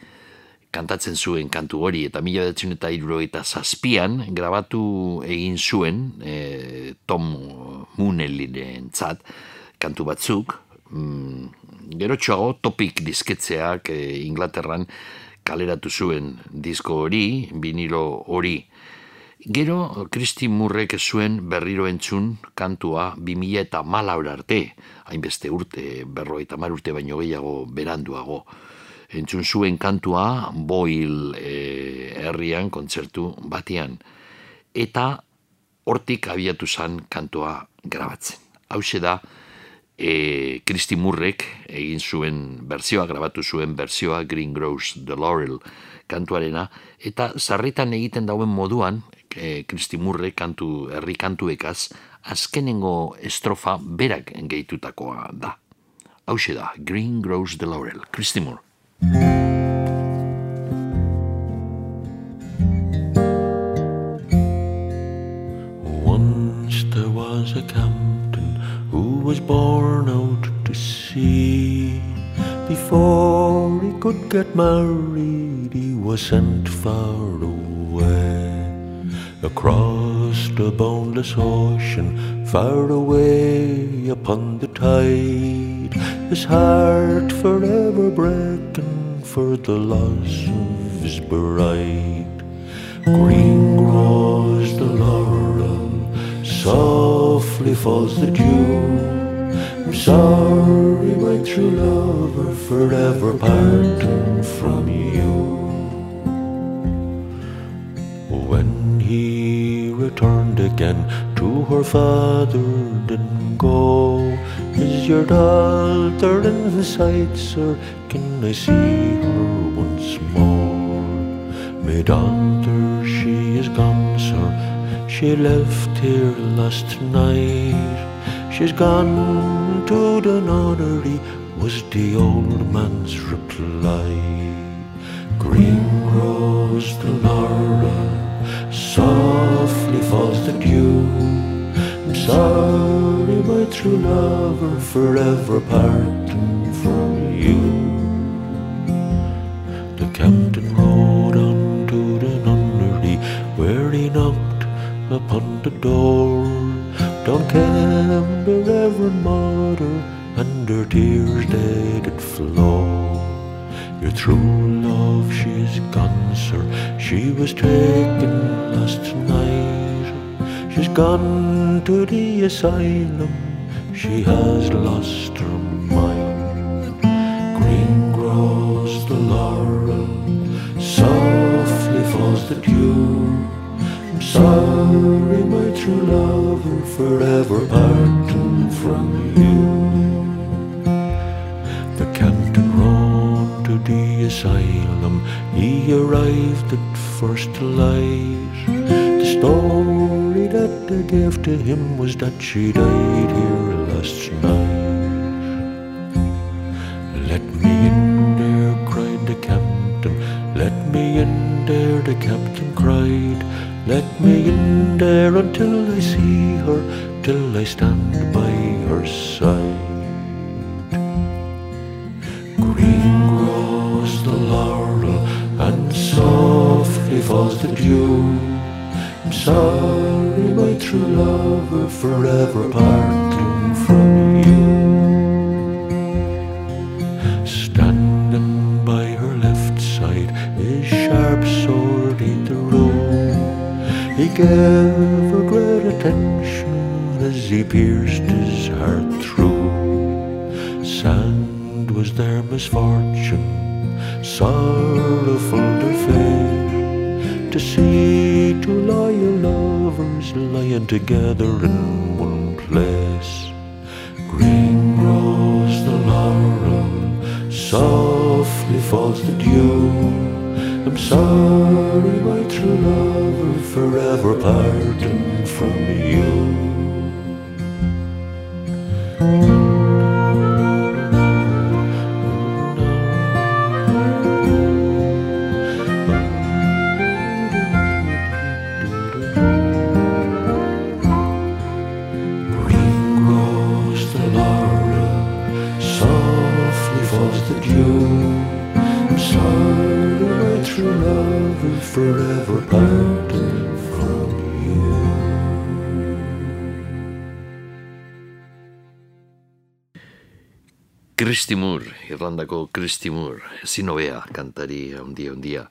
kantatzen zuen kantu hori eta mila bedatzen eta irurogeta zazpian grabatu egin zuen e, Tom Mooneliren zat, kantu batzuk, mm, gero txoago topik disketzeak e, Inglaterran kaleratu zuen disko hori, vinilo hori, Gero, Kristi Murrek zuen berriro entzun kantua 2000 eta malaur arte, hainbeste urte, berro eta mar urte baino gehiago beranduago. Entzun zuen kantua Boil e, herrian kontzertu batean. Eta hortik abiatu zan kantua grabatzen. Hau da, e, Kristi Murrek egin zuen berzioa, grabatu zuen berzioa Green Grows the Laurel kantuarena, eta zarritan egiten dauen moduan, e, Kristi Murre kantu, herri kantuekaz, azkenengo estrofa berak gehitutakoa da. Hau da, Green Grows the Laurel, Kristi Murre. Once there was a captain who was born out to sea. Before he could get married, he was sent far away. Across the boundless ocean, far away upon the tide, his heart forever breaking for the loss of his bride. Green grows the laurel, softly falls the dew. I'm sorry, my true lover, forever parting from you. He returned again to her father, didn't go. Is your daughter in the sight, sir? Can I see her once more? My daughter, she is gone, sir. She left here last night. She's gone to the nunnery, was the old man's reply. Green grows the laurel, softly falls the dew. I'm sorry, my true lover, forever parting from you. The captain rode on to the nunnery, where he knocked upon the door. Down came the Reverend Mother, and her tears they did flow. Your true love, she's gone, sir. She was taken last night. She's gone to the asylum. She has lost her mind. Green grows the laurel, softly falls the dew. I'm sorry, my true lover, forever parting from you. The asylum. He arrived at first light. The story that they gave to him was that she died here last night. Let me in there, cried the captain. Let me in there, the captain cried. Let me in there until I see her, till I stand by her side. Green the laurel, and softly falls the dew. I'm sorry, my true lover, forever parting from you. Standing by her left side, his sharp sword in the room. He gave her great attention as he pierced his heart through. Sand was their misfortune, sorrowful to fail, to see two loyal lovers lying together in one place. Green grows the laurel, softly falls the dew. I'm sorry, my true lover, forever parting from you. Christy Moore, Irlandako Christy Moore, ezin hobea kantari handia handia.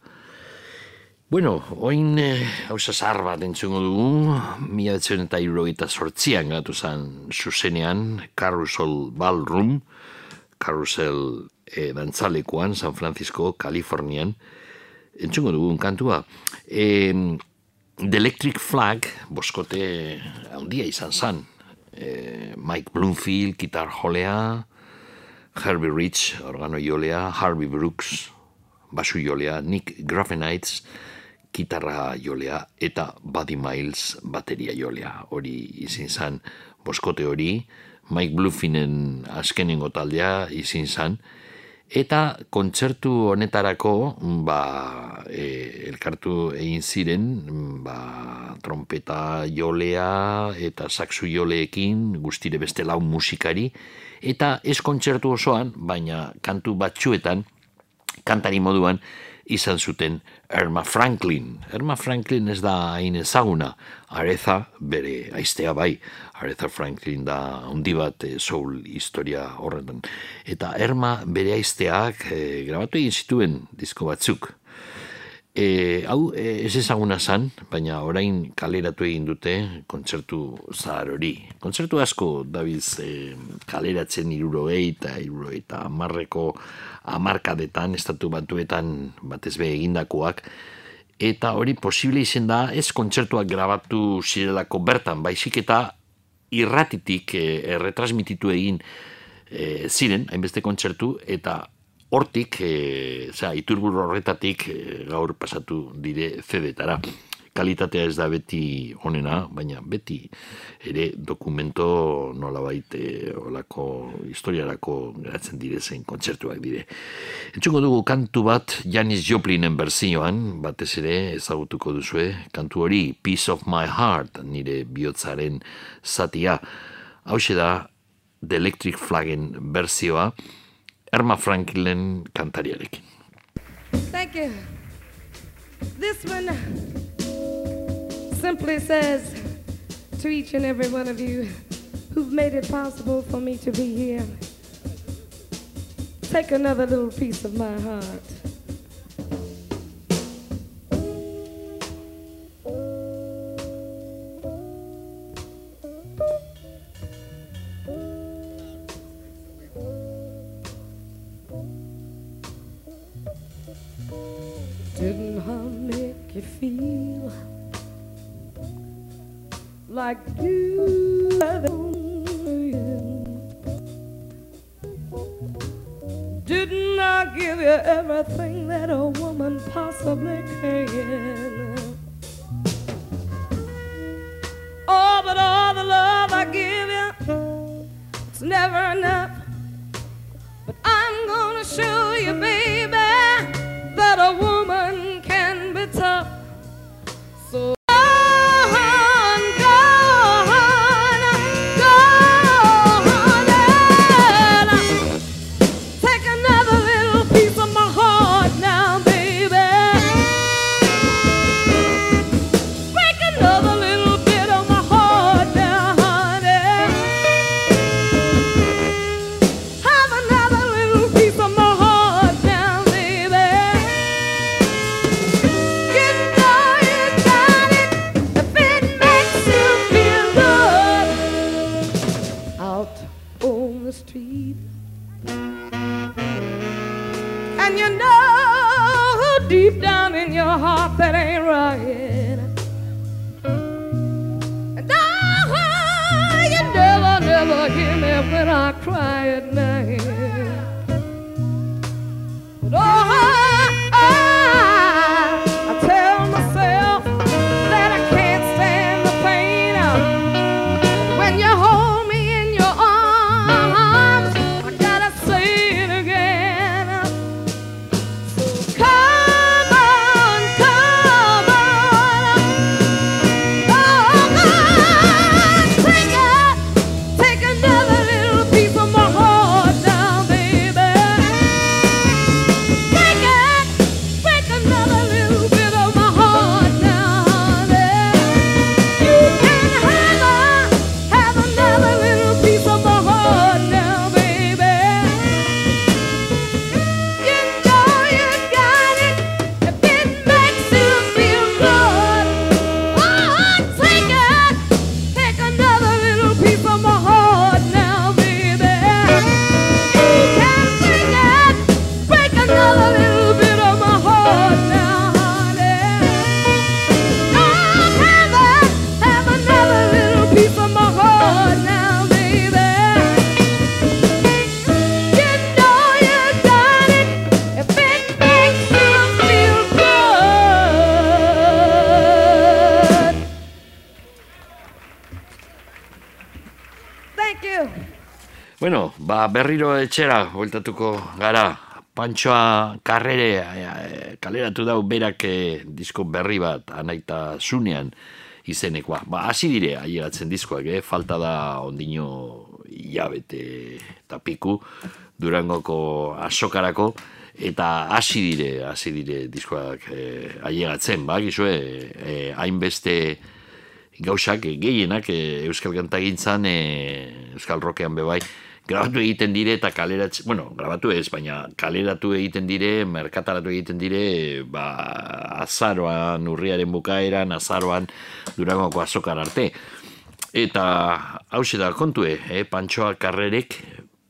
Bueno, oin eh, hausa zahar bat entzungo dugu, mila betzen eta irrogeita sortzian gatu zen zuzenean, Carousel Ballroom, Carousel eh, dantzalekuan, San Francisco, Kalifornian, entzungo dugun kantua. E, The Electric Flag, boskote handia izan zen, e, Mike Bloomfield, gitar jolea, Herbie Rich, organo jolea, Harvey Brooks, basu jolea, Nick Graffenites, gitarra jolea, eta Buddy Miles, bateria jolea. Hori izin zan, boskote hori, Mike Bluffinen azkenengo taldea izin zan, eta kontzertu honetarako ba, e, elkartu egin ziren ba, trompeta jolea eta saxu joleekin guztire beste lau musikari eta ez kontzertu osoan, baina kantu batzuetan kantari moduan izan zuten Irma Franklin. Irma Franklin ez da hain ezaguna, Areza bere aiztea bai, Aretha Franklin da handi bat e, soul historia horretan. Eta Irma bere aizteak e, grabatu egin zituen disko batzuk. E, hau e, ez ezaguna zan, baina orain kaleratu egin dute kontzertu zahar hori. Kontzertu asko dabiz e, kaleratzen irurogei eta irurogei eta amarreko amarkadetan, estatu batuetan batez be egindakoak, eta hori posible izen da ez kontzertuak grabatu zirelako bertan, baizik eta irratitik e, erretransmititu egin e, ziren, hainbeste kontzertu, eta hortik, e, zera, iturburu horretatik e, gaur pasatu dire zedetara. Kalitatea ez da beti onena, baina beti ere dokumento nolabait e, olako historiarako geratzen direzen kontzertuak dire. Entzungo dugu kantu bat Janis Joplinen berzioan, batez ere ezagutuko duzue, kantu hori Peace of My Heart, nire bihotzaren zatia. Hau da The Electric Flaggen berzioa, Erma Franklin kantariarekin. Thank you. This one simply says to each and every one of you who've made it possible for me to be here, take another little piece of my heart. Feel like you Didn't I give you everything that a woman possibly can? Oh, but all the love I give you, it's never enough. Berriro etxera, bueltatuko gara. Pantsoa karrere eh, kaleratu dau berak eh, disko berri bat anaita zunean izenekoa. Ba, hasi dire aieratzen diskoak, eh? falta da ondino hilabete eta piku durangoko asokarako eta hasi dire, hasi dire diskoak eh, aieratzen, ba, gizue, eh, hainbeste gauzak eh, gehienak eh, Euskal Kantagintzan, eh, Euskal Rokean bebai, grabatu egiten dire eta kaleratzen, bueno, grabatu ez, baina kaleratu egiten dire, merkataratu egiten dire, ba, azaroan, urriaren bukaeran, azaroan, durangoko azokar arte. Eta hause da kontue, eh, pantsoa karrerek,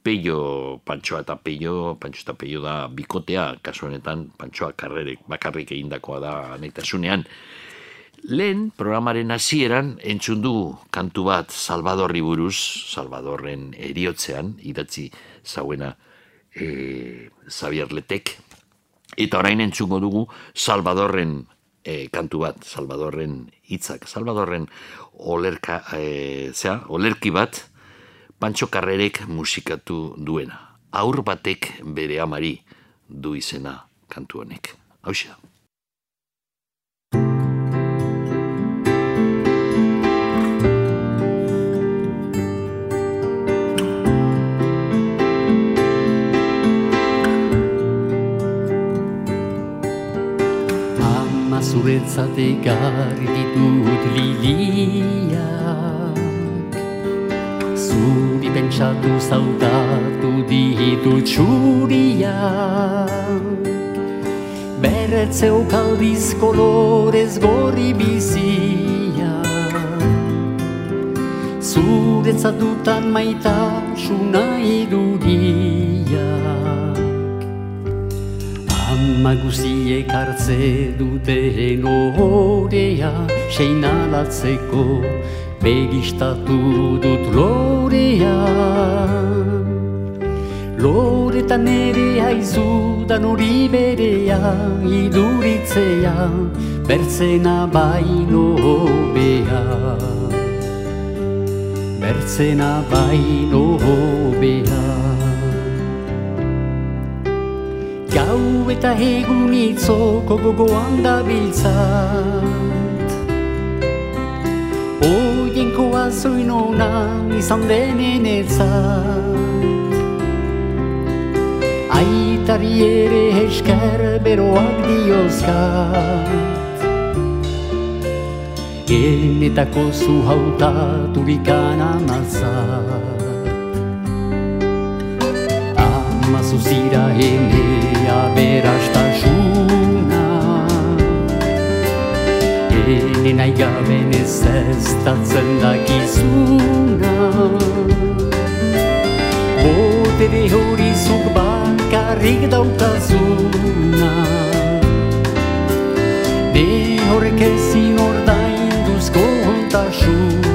peio, pantsoa eta peio, pantsoa eta peio da bikotea, kasu honetan, pantsoa karrerek bakarrik egindakoa da naitasunean. Lehen programaren hasieran entzun dugu kantu bat Salvadorri buruz, Salvadorren eriotzean, idatzi zauena e, Xavier Letek, eta orain entzungo dugu Salvadorren e, kantu bat, Salvadorren hitzak, Salvadorren olerka, e, zea, olerki bat, Pantxo Karrerek musikatu duena. Aur batek bere amari du izena kantu honek. Hau zuretzat egarri ditut liliak. Zuri pentsatu zautatu ditut txuriak Berretzeu kaldiz kolorez gorri biziak. Zuretzat dutan maitasuna iduriak Ama guziek hartze duten orea Seinalatzeko begistatu dut lorea. Loretan ere haizudan hori berea Iduritzea bertzena baino hobea. Bertzena baino hobea Gau eta egun itzoko gogoan da biltzat Oienkoa zoin ona izan denen etzat. Aitari ere esker beroak diozkat. Genetako zu hautaturik anamazat Zuzira enea berastasuna Ene nahi gaben ez eztatzen dakizuna. Botere hori zuk bakarrik daukazuna. Ne horrek ezin ordainduzko ontasuna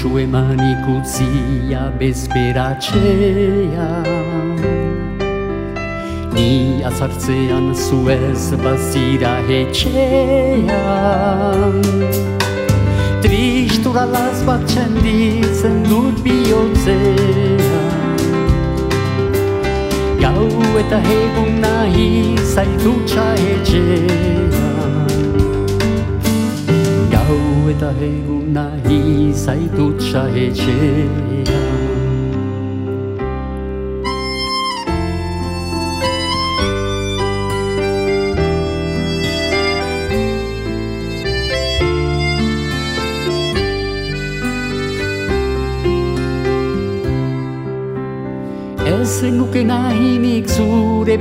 pausu eman ikutzia bezperatxea Ni azartzean zuez bazira etxean Tristura las bat txenditzen dut bihotzea Gau eta egun nahi zaitutxa etxean eta egun nahi zaitutxa etxean Ez nuke nahinik zure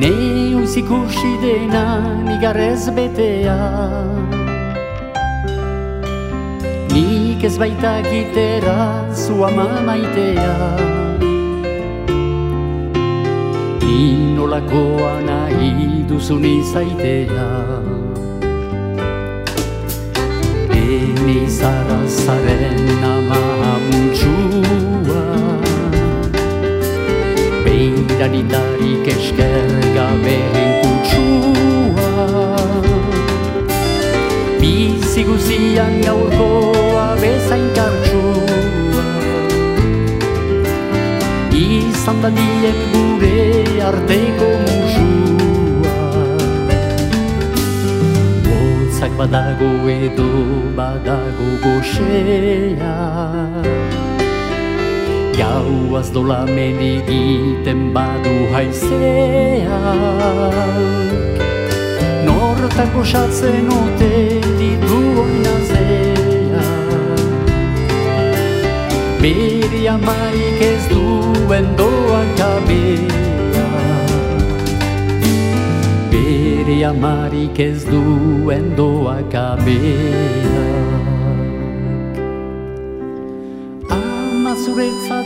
begitartea Neoiz ikusi dena nigarrez betea. Nik ez baita gitera zu ama maitea. Ni nolakoa nahi duzun izaitea Ene zara zaren ama Beiraritarik esker gabeen kutsua Bizi guzian gaurkoa bezain kartsua Izan dadien gure arteko musua Hotzak badago edo badago goxea Gauaz dolamen egiten badu haizeak Nortak goxatzen ote ditu oinazea. Bere amaik ez duen doan gabea Bere amarik ez duen doak abeak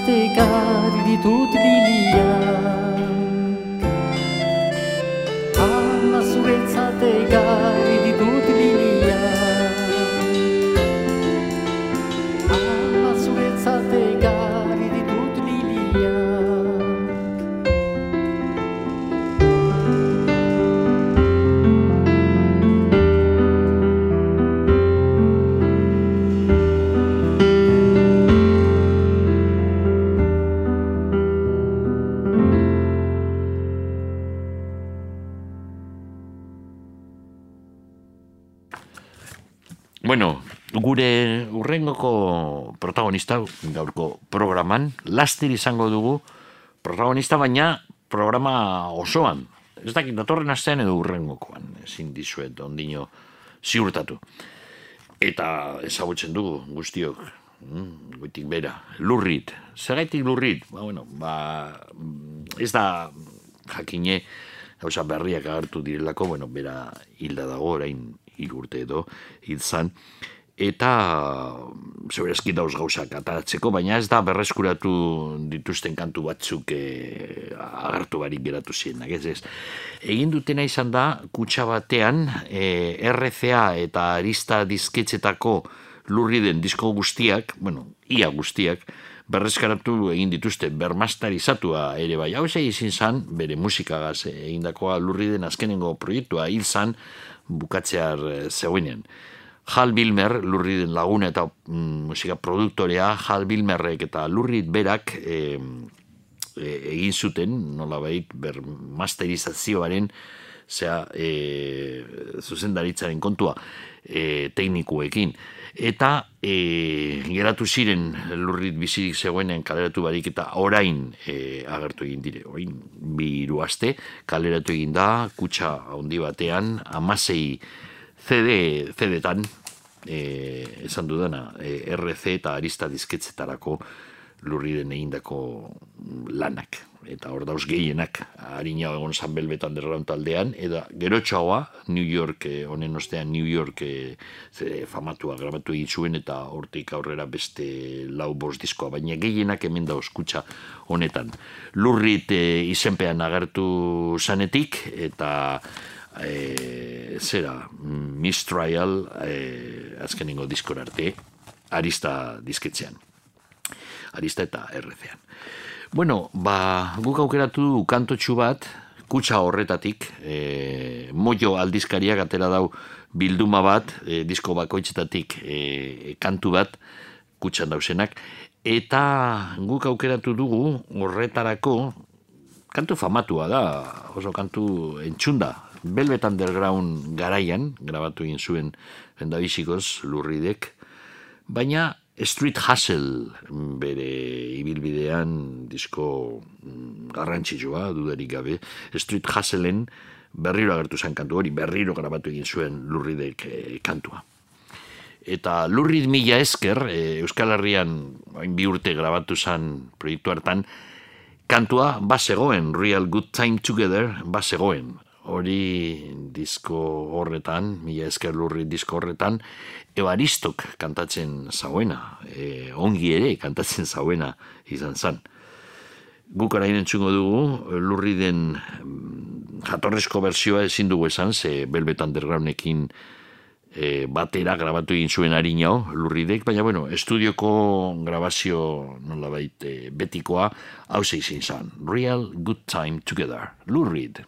zuretzat ekarri ditut liliak Ama zuretzat ekarri ditut protagonista gaurko programan, lastir izango dugu protagonista baina programa osoan. Ez dakit, datorren astean edo urrengokoan, ezin dizuet ondino ziurtatu. Eta ezagutzen dugu guztiok, mm, goitik bera, lurrit. Zergaitik lurrit? Ba, bueno, ba, ez da jakine gauza berriak agertu direlako, bueno, bera hilda dago orain hiru urte edo hil zan, eta zeberezki dauz gauzak ataratzeko, baina ez da berreskuratu dituzten kantu batzuk e, agertu barik geratu zirenak, ez ez. Egin dutena izan da, kutsa batean, e, RCA eta Arista dizketzetako lurri den disko guztiak, bueno, ia guztiak, berrezkaratu egin dituzte bermastarizatua ere bai. Hau izin zan, bere musikagaz egindakoa lurri den azkenengo proiektua hil zan bukatzear eh, zegoenean. Hal Bilmer, lurri den laguna eta mm, musika produktorea, Hal Bilmerrek eta lurrit berak e, egin zuten, nolabait, bermasterizazioaren zea, e, zuzendaritzaren kontua e, teknikuekin. Eta e, geratu ziren lurrit bizirik zegoenen kaleratu barik eta orain e, agertu egin dire. Orain bi aste kaleratu egin da, kutsa handi batean, amasei CD, CD-tan, e, esan dudana, e, RC eta Arista dizketzetarako lurri den egindako lanak. Eta hor dauz gehienak, harina egon San Belbetan derraun taldean, eta gero txaua, New York, eh, honen ostean New York eh, ze famatua grabatu egin zuen, eta hortik aurrera beste lau bost diskoa, baina gehienak hemen dauz kutsa honetan. Lurrit eh, izenpean agertu zanetik, eta e, zera, mm, Mistrial, e, azkenengo diskor arte, arista disketzean. Arista eta errezean. Bueno, ba, guk aukeratu kantotxu bat, kutsa horretatik, e, mojo aldizkariak atera dau bilduma bat, e, disko bakoitzetatik e, kantu bat, kutsan dausenak, eta guk aukeratu dugu horretarako kantu famatua da, oso kantu entxunda, Velvet Underground garaian, grabatu egin zuen bendabizikoz, lurridek, baina Street Hustle bere ibilbidean disko mm, garrantzitsua dudarik gabe Street Hustleen berriro agertu zen kantu hori berriro grabatu egin zuen lurridek eh, kantua. Eta lurrid mila esker eh, Euskal Herrian hain bi urte grabatu zen proiektu hartan kantua basegoen Real Good Time Together basegoen hori disko horretan, mila esker lurri disko horretan, ebaristok kantatzen zauena, e, ongi ere kantatzen zauena izan zan. Guk arain entzungo dugu, lurri den mm, jatorrezko bersioa ezin dugu esan, ze Velvet Undergroundekin e, batera grabatu egin zuen harinao, lurridek, baina bueno, estudioko grabazio nola baita betikoa, hau zeizin zan. Real Good Time Together, lurrid.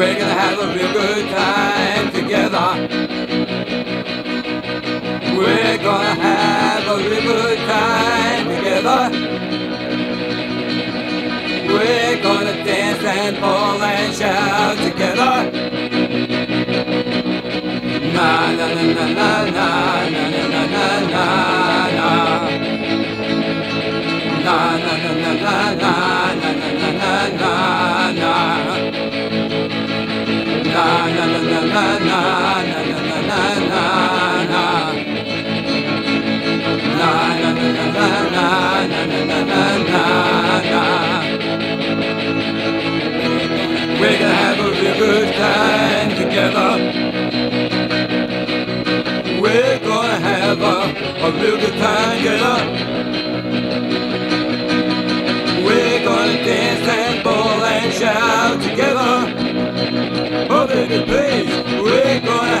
We're gonna have a real good time together. Gonna have a real good time together. We're gonna dance and pull and shout together. Na na na na na na na na na na. Na na na na na na na na na na na. Na na na na na na na na na na na. Na na na na na na. We're gonna have a real good time together. We're gonna have a, a real good time together. We're gonna dance and ball and shout together. Oh baby please, we're gonna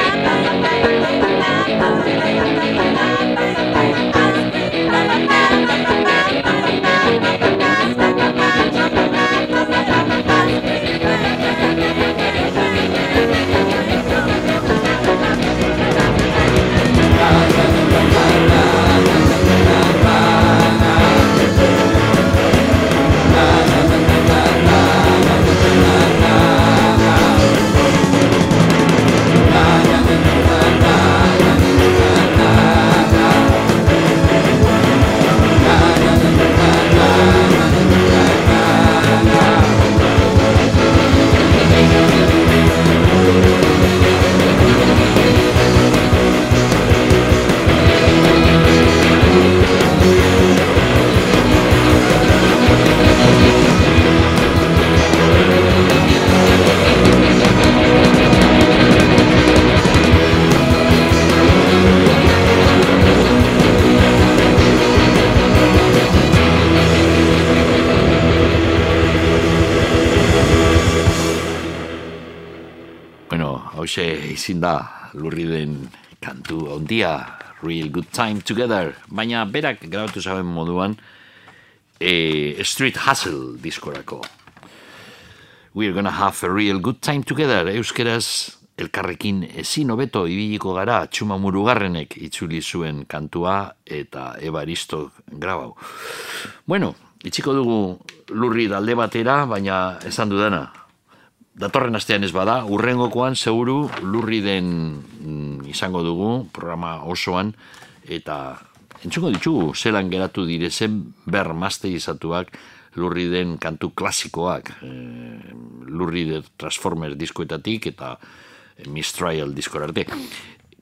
Hause izin da lurriden kantu ondia, Real Good Time Together, baina berak grabatu zaben moduan, e, Street Hustle diskorako. We're gonna have a real good time together, euskeraz elkarrekin ezin hobeto ibiliko gara txuma murugarrenek itzuli zuen kantua eta ebaristo grabau. Bueno, itxiko dugu lurri dalde batera, baina esan dudana, datorren astean ez bada, urrengokoan seguru lurri den mm, izango dugu programa osoan eta entzungo ditugu zelan geratu direzen ber masterizatuak lurri den kantu klasikoak e, lurri de Transformers diskoetatik eta Mistrial diskorarte.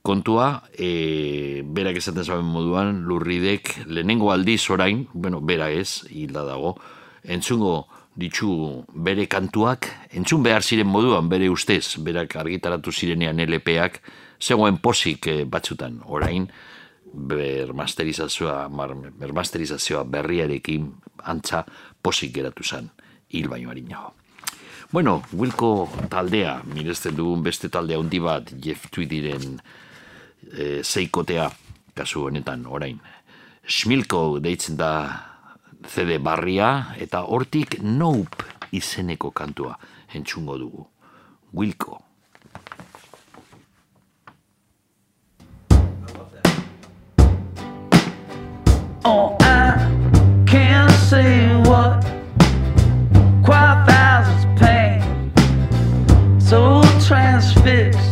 Kontua, e, berak esaten zaben moduan, lurridek lehenengo aldiz orain, bueno, bera ez, hilda dago, entzungo ditu bere kantuak, entzun behar ziren moduan, bere ustez, berak argitaratu zirenean LPak, zegoen posik e, batzutan, orain, bermasterizazioa, bermasterizazioa berriarekin antza posik geratu zen, hil baino harinago. Bueno, Wilko taldea, miresten dugun beste taldea handi bat, Jeff Tweediren e, zeikotea, kasu honetan, orain. Schmilko deitzen da CD barria, eta hortik Nope izeneko kantua entzungo dugu. Wilko. Oh, I can't say what quite thousands pain. So transfixed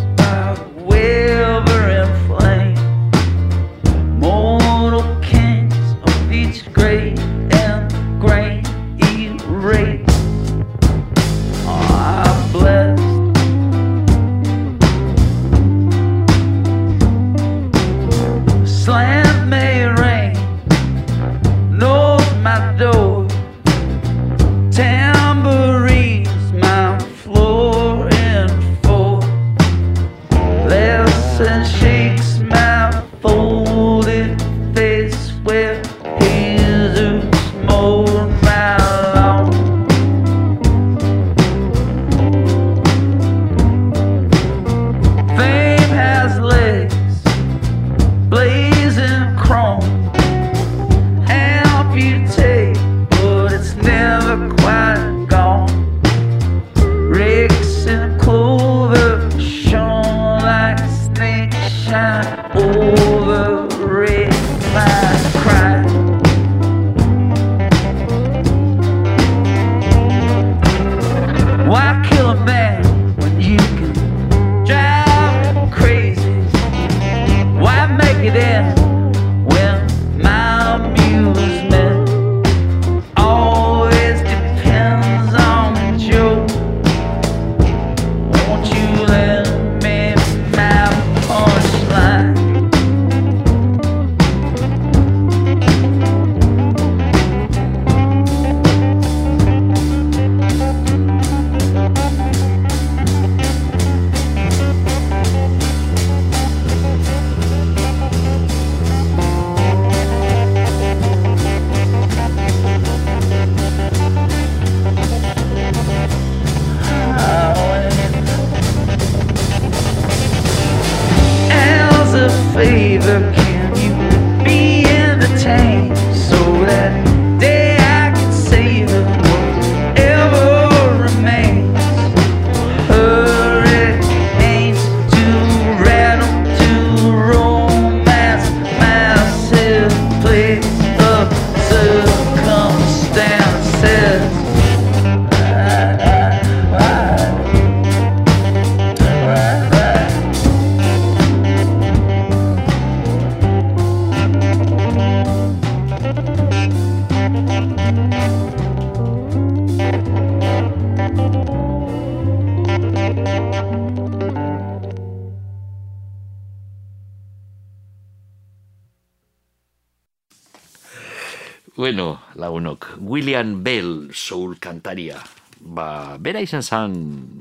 Christian Bell soul kantaria. Ba, bera izan zan,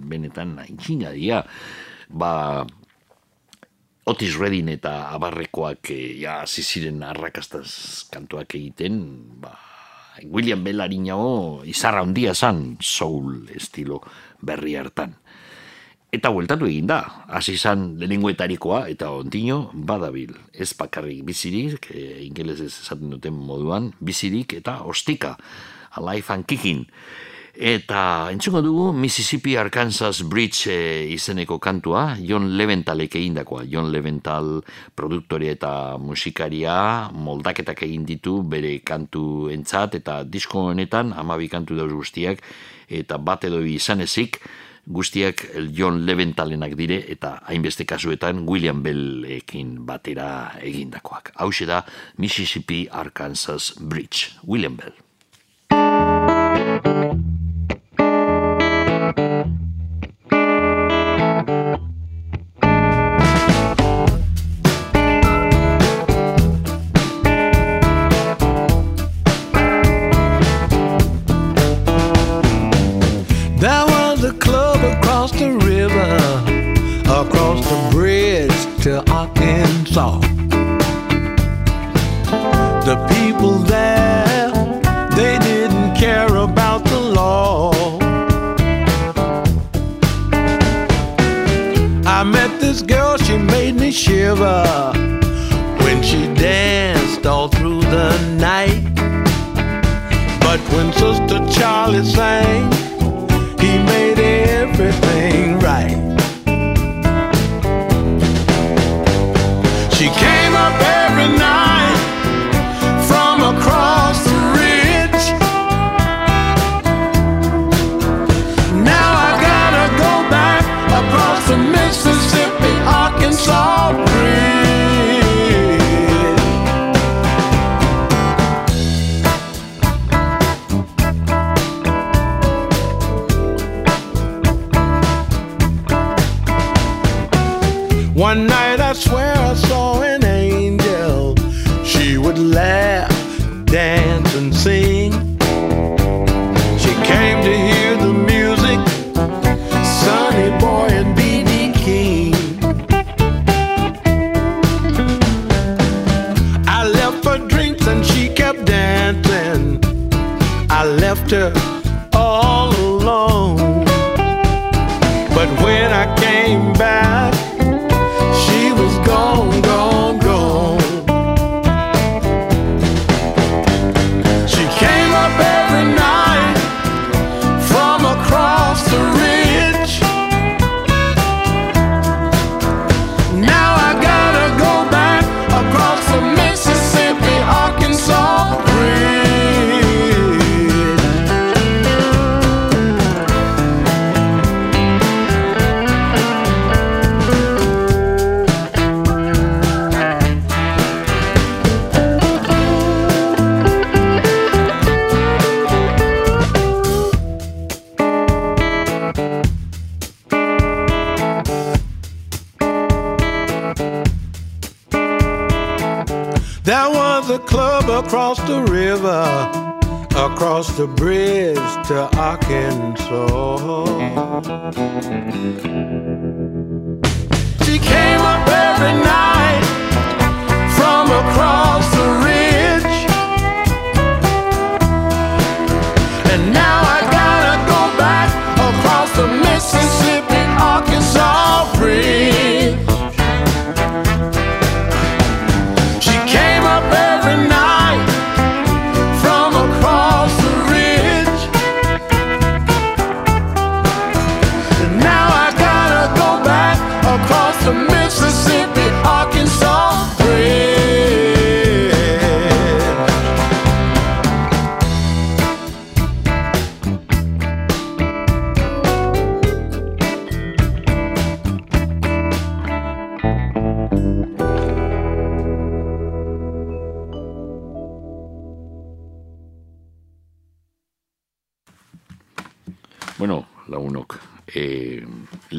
benetan aintzinaria, ba, Otis Redding eta abarrekoak e, ja hasi ziren arrakastaz kantuak egiten, ba, William Bell harinago izarra handia zan soul estilo berri hartan. Eta bueltatu egin da, hasi izan lehenengoetarikoa eta ontino badabil. Ez bakarrik bizirik, e, ingelesez esaten duten moduan, bizirik eta ostika. Alive and Kicking. Eta entzuko dugu Mississippi Arkansas Bridge e, izeneko kantua, John Leventalek egindakoa. John Levental produktore eta musikaria moldaketak egin ditu bere kantu entzat, eta disko honetan amabi kantu dauz guztiak, eta bat edo izan ezik, guztiak John Leventalenak dire, eta hainbeste kasuetan William Bellekin batera egindakoak. Hau da Mississippi Arkansas Bridge, William Bell.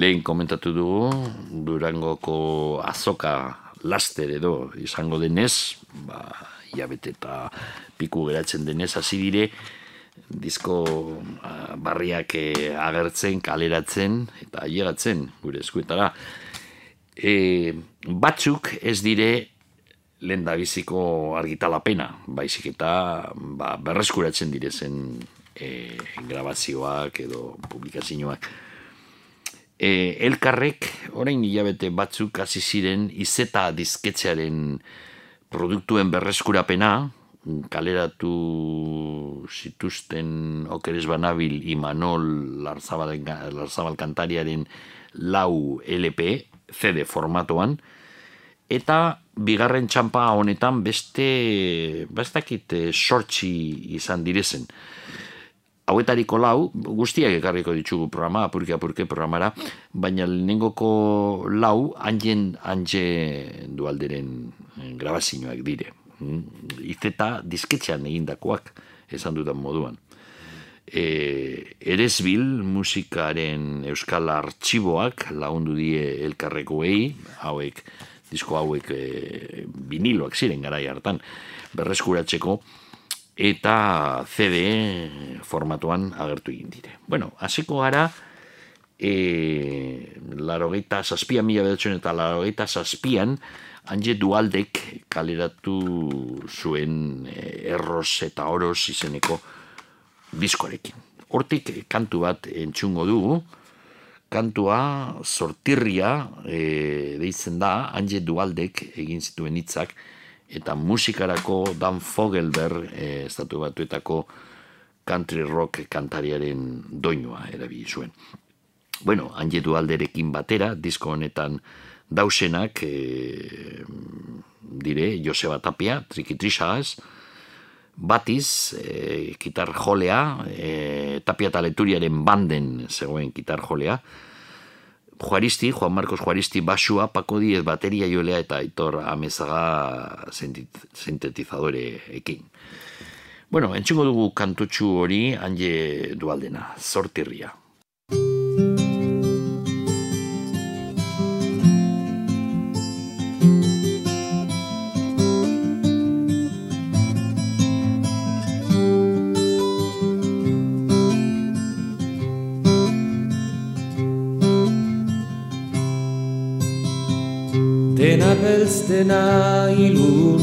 lehen komentatu dugu, Durangoko azoka laster edo izango denez, ba, jabete eta piku geratzen denez, hasi dire, disko barriak e, agertzen, kaleratzen eta ailegatzen gure eskuetara. E, batzuk ez dire lehen da biziko argitalapena, baizik eta ba, berreskuratzen direzen e, grabazioak edo publikazioak elkarrek, orain hilabete batzuk hasi ziren izeta dizketzearen produktuen berreskurapena, kaleratu zituzten okeres banabil Imanol Larzabal, Larzabal kantariaren lau LP, CD formatoan, eta bigarren txampa honetan beste, bestakit sortxi izan direzen. Hauetariko lau, guztiak ekarriko ditugu programa, apurke apurke programara, baina lehenengoko lau, hangen hantxe dualderen grabazioak dire. Mm, Izeta disketxean egindakoak esan dudan moduan. E, Eresbil musikaren euskal artxiboak lagundu die elkarrekoei, hauek, disko hauek e, viniloak ziren garai hartan, berreskuratzeko, eta CD formatuan agertu egin dire. Bueno, hasiko gara, e, larogeita zazpian, mila bedatzen eta larogeita zazpian, hanje dualdek kaleratu zuen e, erros eta oros izeneko diskorekin. Hortik kantu bat entzungo dugu, kantua sortirria e, deitzen da, hanje dualdek egin zituen hitzak, eta musikarako Dan Fogelberg e, estatu batuetako country rock kantariaren doinua erabili zuen. Bueno, hangetu alderekin batera, disko honetan dausenak e, dire Joseba Tapia, trikitrisagaz, batiz, e, kitar jolea, e, Tapia taleturiaren banden zegoen kitar jolea, Juaristi, Juan Marcos Juaristi basua, Paco Diez bateria jolea eta Aitor Amezaga sintetizadore ekin. Bueno, entxingo dugu kantutxu hori hanje dualdena, sortirria. Beltz dena ilun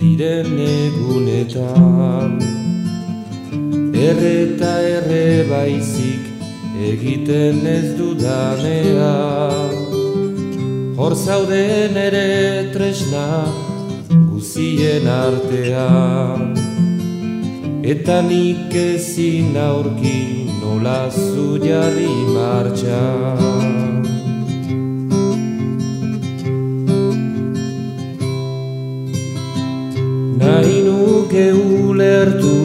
diren egunetan. Erreta erre baizik egiten ez dudanea Hor zauden ere tresna guzien artean. Eta nik ezin aurki nola zu jarri martxan nuke ulertu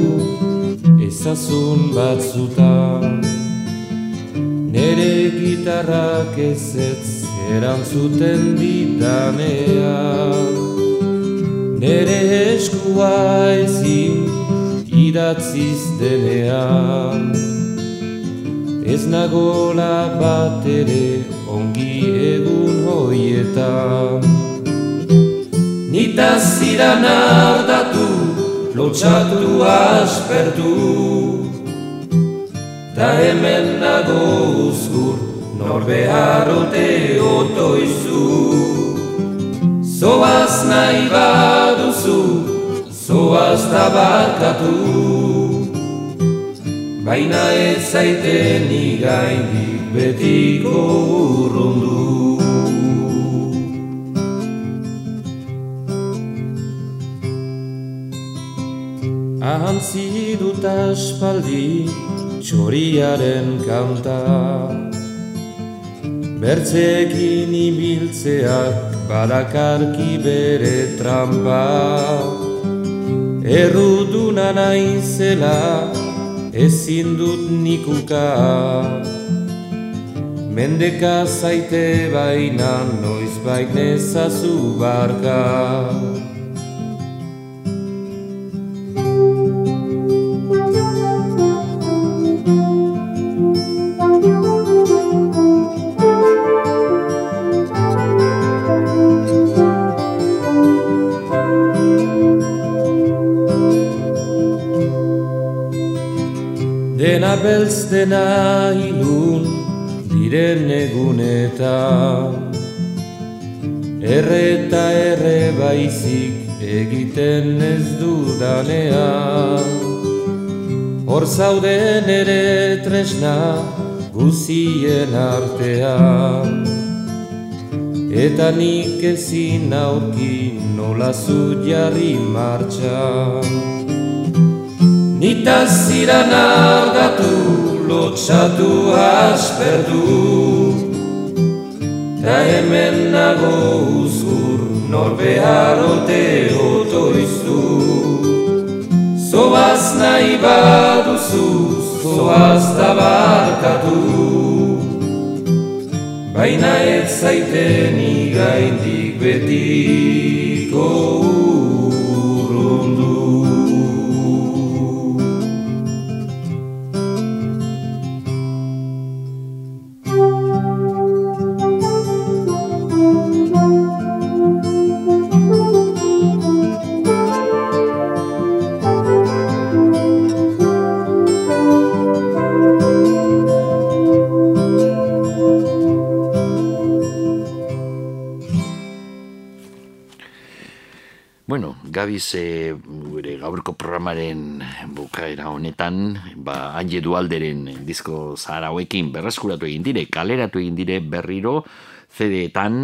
ezazun batzutan. Nere gitarrak ezetz erantzuten ditanean Nere eskua ezin idatziz denean. Ez nagola bat ere ongi egun hoietan. Nita ziran ardatu, lotxatu aspertu Ta hemen nago uzkur, nor beharrote otoizu. Zoaz nahi baduzu, zoaz tabarkatu Baina ez zaiten igaindik betiko urrundu Ahantzi dut aspaldi txoriaren kanta. Bertzekin ibiltzeak badakarki bere trampa. Erruduna naizela ezin dut nikuka Mendeka zaite baina noiz bainezazu barka dena ilun diren egunetan. Erre eta erre baizik egiten ez dudanean. Hor zauden ere tresna guzien artean. Eta nik ezin aurki nola zu jarri martxan. Nita ziran argatu, lotxatu asperdu Ta hemen nago uzgur, nor behar ote otoiztu. Zoaz nahi baduzu, zoaz tabarkatu Baina ez zaiten igaindik betiko Bueno, gabiz e, gure gaurko programaren bukaera honetan, ba, Anje Dualderen disko zahar hauekin berreskuratu egin dire, kaleratu egin dire berriro CD-etan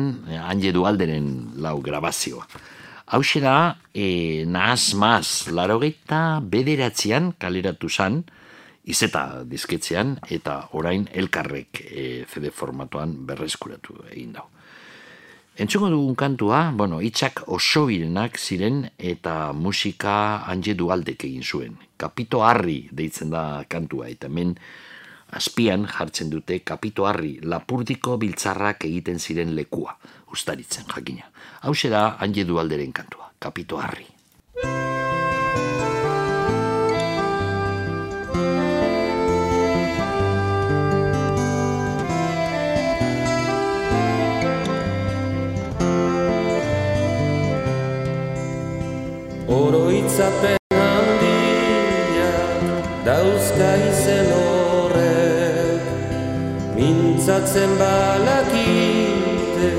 Anje Dualderen lau grabazioa. Hau da, e, nahaz maz, larogeita bederatzean kaleratu zan, izeta disketzean, eta orain elkarrek e, CD formatuan berreskuratu egin dau. Entzuko dugun kantua, bueno, itxak oso birenak ziren eta musika hantxe dualdek egin zuen. Kapito harri deitzen da kantua eta hemen azpian jartzen dute kapito harri lapurdiko biltzarrak egiten ziren lekua, ustaritzen jakina. Hau da hantxe dualderen kantua, kapito harri. Oroitzapen handiak dauzka izen horrek. Mintzatzen balakite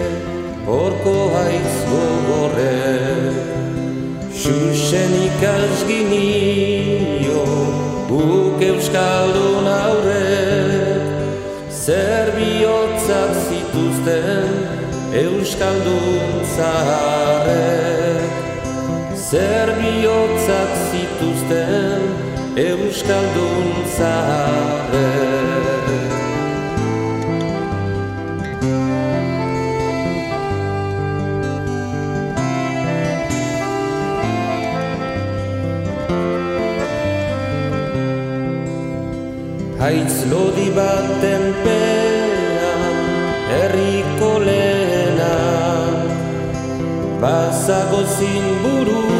porko haiz gogorrek. Xuxen ikasginio guk euskaldun aurrek. Zer bihotzak zituzten euskaldun zaharrek Zer bihotzak zituzten Euskaldun zaharrek Haitz lodi baten pean Herriko lehenak Bazago zin buru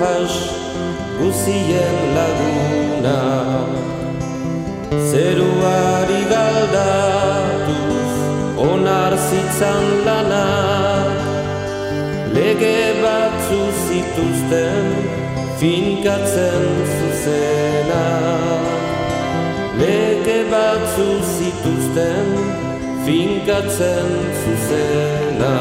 has guzien laguna Zeruari galdatuz onar zitzan lana. Lege batzu zituzten finkatzen zuzena. Lege batzu zituzten finkatzen zuzena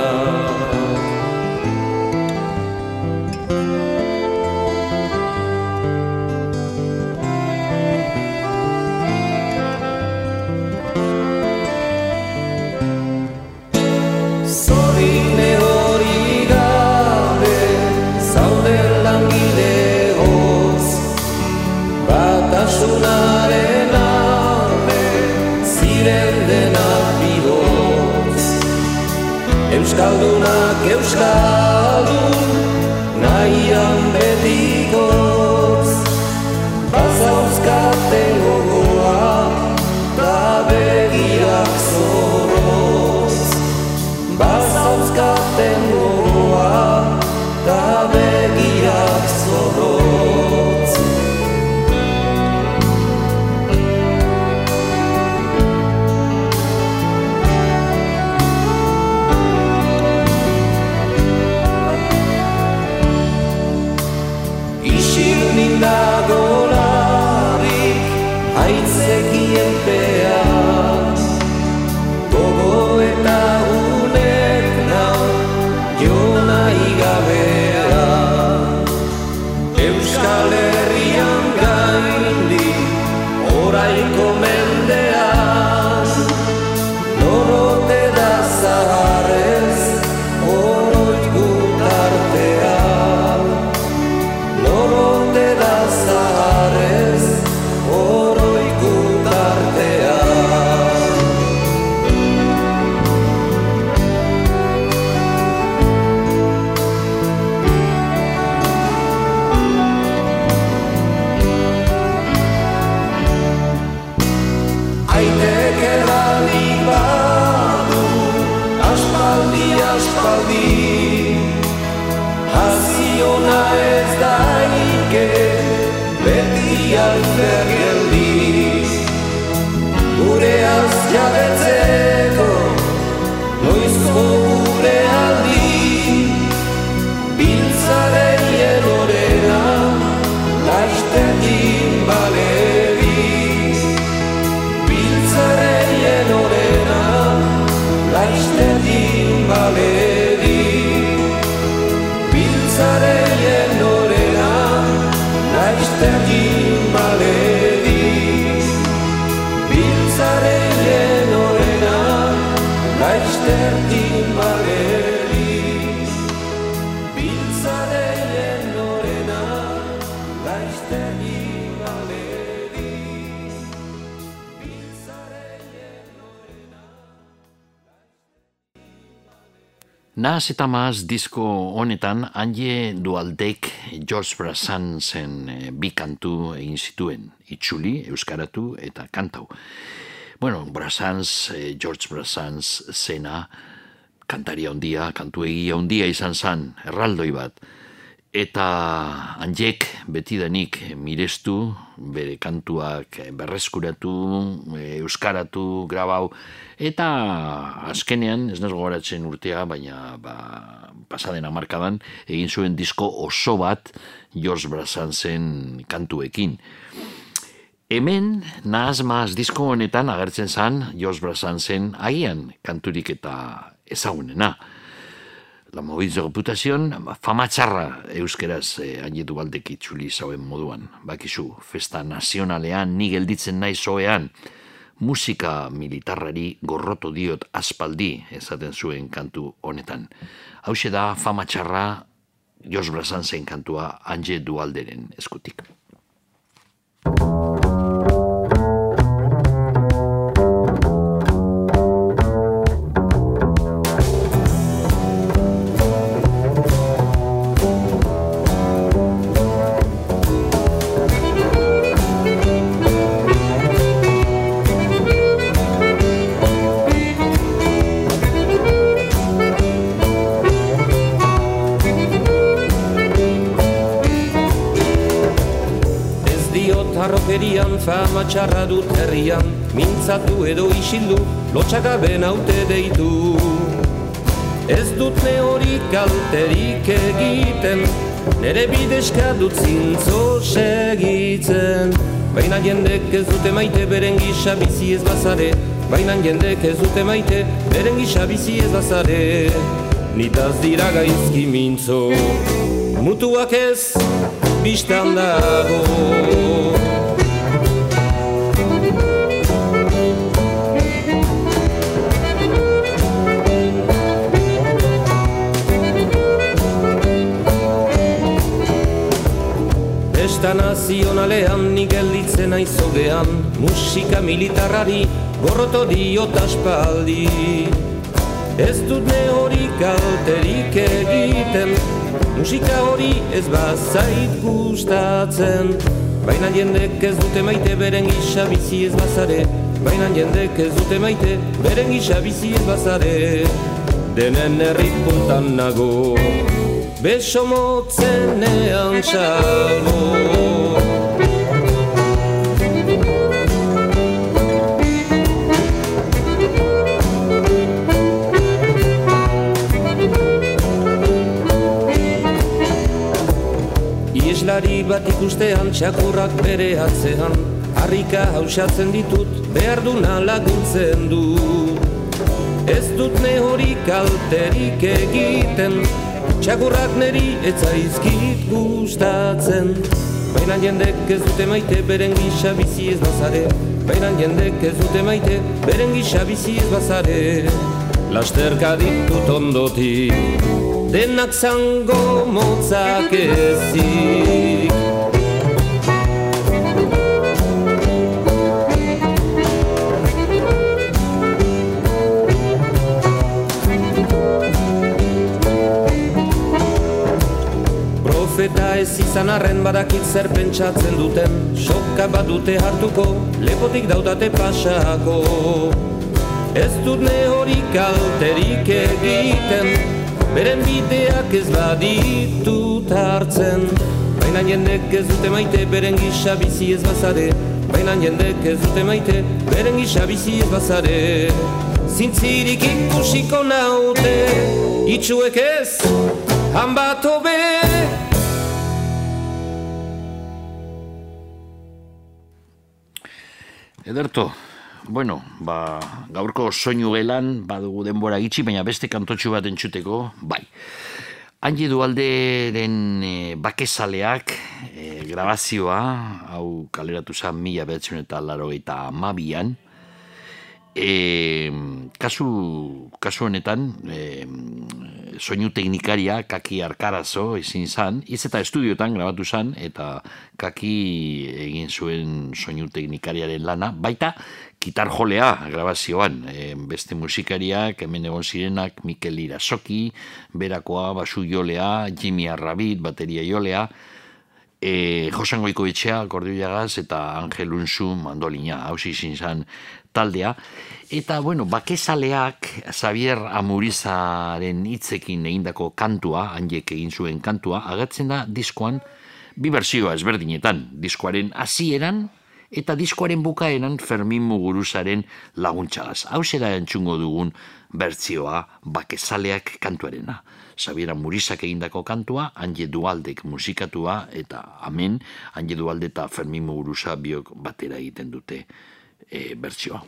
Naz eta maz disko honetan Anje Dualdek George Brassansen eh, bi kantu egin zituen, itxuli, euskaratu eta kantau. Bueno, Brassans, eh, George Brassans zena kantaria ondia, kantu egia ondia izan zan, erraldoi bat. Eta Anjek betidanik mirestu, bere kantuak berreskuratu, eh, euskaratu, grabau, eta azkenean, ez naz gogoratzen urtea, baina ba, pasaden amarkadan, egin zuen disko oso bat George Brassansen kantuekin. Hemen, nahaz maaz disko honetan agertzen zan George Brassansen agian kanturik eta ezagunena. La moviz de reputación, fama txarra euskeraz eh, ainetu baldek itxuli zauen moduan. Bakizu, festa nazionalean, ni gelditzen nahi zoean, musika militarrari gorroto diot aspaldi esaten zuen kantu honetan. Hau da fama txarra Jos Brasanzen kantua Anje Dualderen eskutik. Diot harrokerian fama txarra dut herrian. Mintzatu edo isildu, lotxagabe naute deitu. Ez dut ne hori kalterik egiten Nere bideska dut zintzo segitzen. Baina jendek ez dute maite beren gisa bizi ez bazare. Baina jendek ez dute maite beren gisa bizi ez bazare. Nitaz dira gaizki mintzo Mutuak ez bistan dago Festa nazionalean ni gelditzen aizogean Musika militarrari gorroto diot aspaldi Ez dut ne hori kalterik egiten Musika hori ez bazait gustatzen. Baina jendek ez dute maite beren gisa bizi ez bazare. Baina jendek ez dute maite beren gisa bizi ez bazare. Denen herri puntan nago Beso motzenean txalo Ieslari bat ikustean txakurrak bere atzean Harrika hausatzen ditut behar duna laguntzen du. Ez dut ne hori kalterik egiten Txakurrak neri etzaizkit gustatzen. Baina jendek ez dute maite beren gisa bizi ez bazare. Baina jendek ez dute maite beren gisa bizi ez bazare. Lasterka ditut ondotik Denak zango motzak ezik Profeta ez izan arren badakit zer pentsatzen duten. Soka badute hartuko, lepotik daudate pasako. Ez dut ne hori kalterik egiten Beren bideak ez baditut hartzen. Baina jendek ez dute maite, beren gisa bizi ez bazare. Baina jendek ez dute maite, beren gisa bizi ez bazare. Zintzirik ikusiko naute, itxuek ez, han bat hobe Ederto, bueno, ba, gaurko soinu gelan, badugu denbora itxi, baina beste kantotxu bat entzuteko, bai. Angie Dualderen e, bakezaleak e, grabazioa, hau kaleratu zen mila behatzen eta laro eta amabian, e, kasu, kasu honetan e, soinu teknikaria kaki arkarazo ezin zan, iz eta estudiotan grabatu zan eta kaki egin zuen soinu teknikariaren lana, baita gitar jolea grabazioan, e, beste musikariak, hemen egon zirenak Mikel Irasoki, Berakoa, Basu Jolea, Jimmy Arrabit, Bateria Jolea, e, Josan Goikoetxea, Kordiulagaz, eta Angel Unzu, Mandolina, hausi izin zan taldea. Eta, bueno, bakezaleak Xavier Amurizaren hitzekin egindako kantua, handiek egin zuen kantua, agatzen da diskoan bi berzioa ezberdinetan, diskoaren hasieran eta diskoaren bukaeran Fermin Muguruzaren laguntzagaz. Hau zera entzungo dugun bertzioa bakezaleak kantuarena. Xavier Amurizak egindako kantua, Anje Dualdek musikatua, eta amen, Anje Dualde eta Fermin Muguruza biok batera egiten dute e, bertsioa.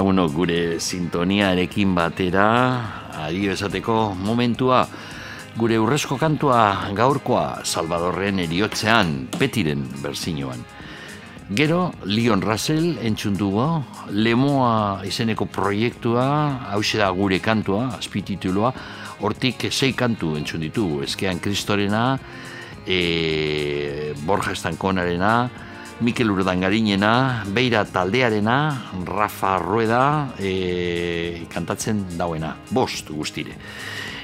Bueno, lagunok gure sintoniarekin batera, adio esateko momentua, gure urrezko kantua gaurkoa Salvadorren eriotzean, petiren berzinoan. Gero, Leon Russell entzun dugu, Lemoa izeneko proiektua, hau da gure kantua, azpitituloa, hortik sei kantu entzun ditugu, ezkean Kristorena, e, Borja Estankonarena, Mikel Urdangarinena, Beira taldearena, Rafa Rueda e, kantatzen dauena, bost guztire.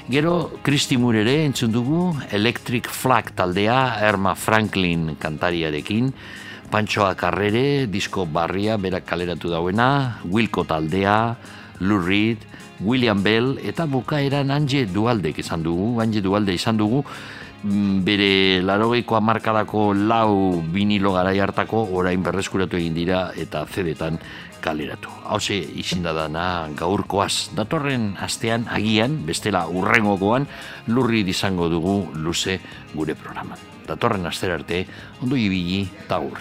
Gero, Kristi Murere entzun dugu, Electric Flag taldea, Erma Franklin kantariarekin, Pantsoa Carrere, disko barria, berak kaleratu dauena, Wilco taldea, Lou Reed, William Bell, eta bukaeran Ange Dualdek izan dugu, Ange Dualde izan dugu, bere larogeiko amarkadako lau vinilo garai hartako orain berreskuratu egin dira eta zedetan kaleratu. Hauze izinda dana gaurkoaz. Datorren astean agian, bestela urrengokoan, lurri izango dugu luze gure programan. Datorren astera arte, ondo ibili, taur.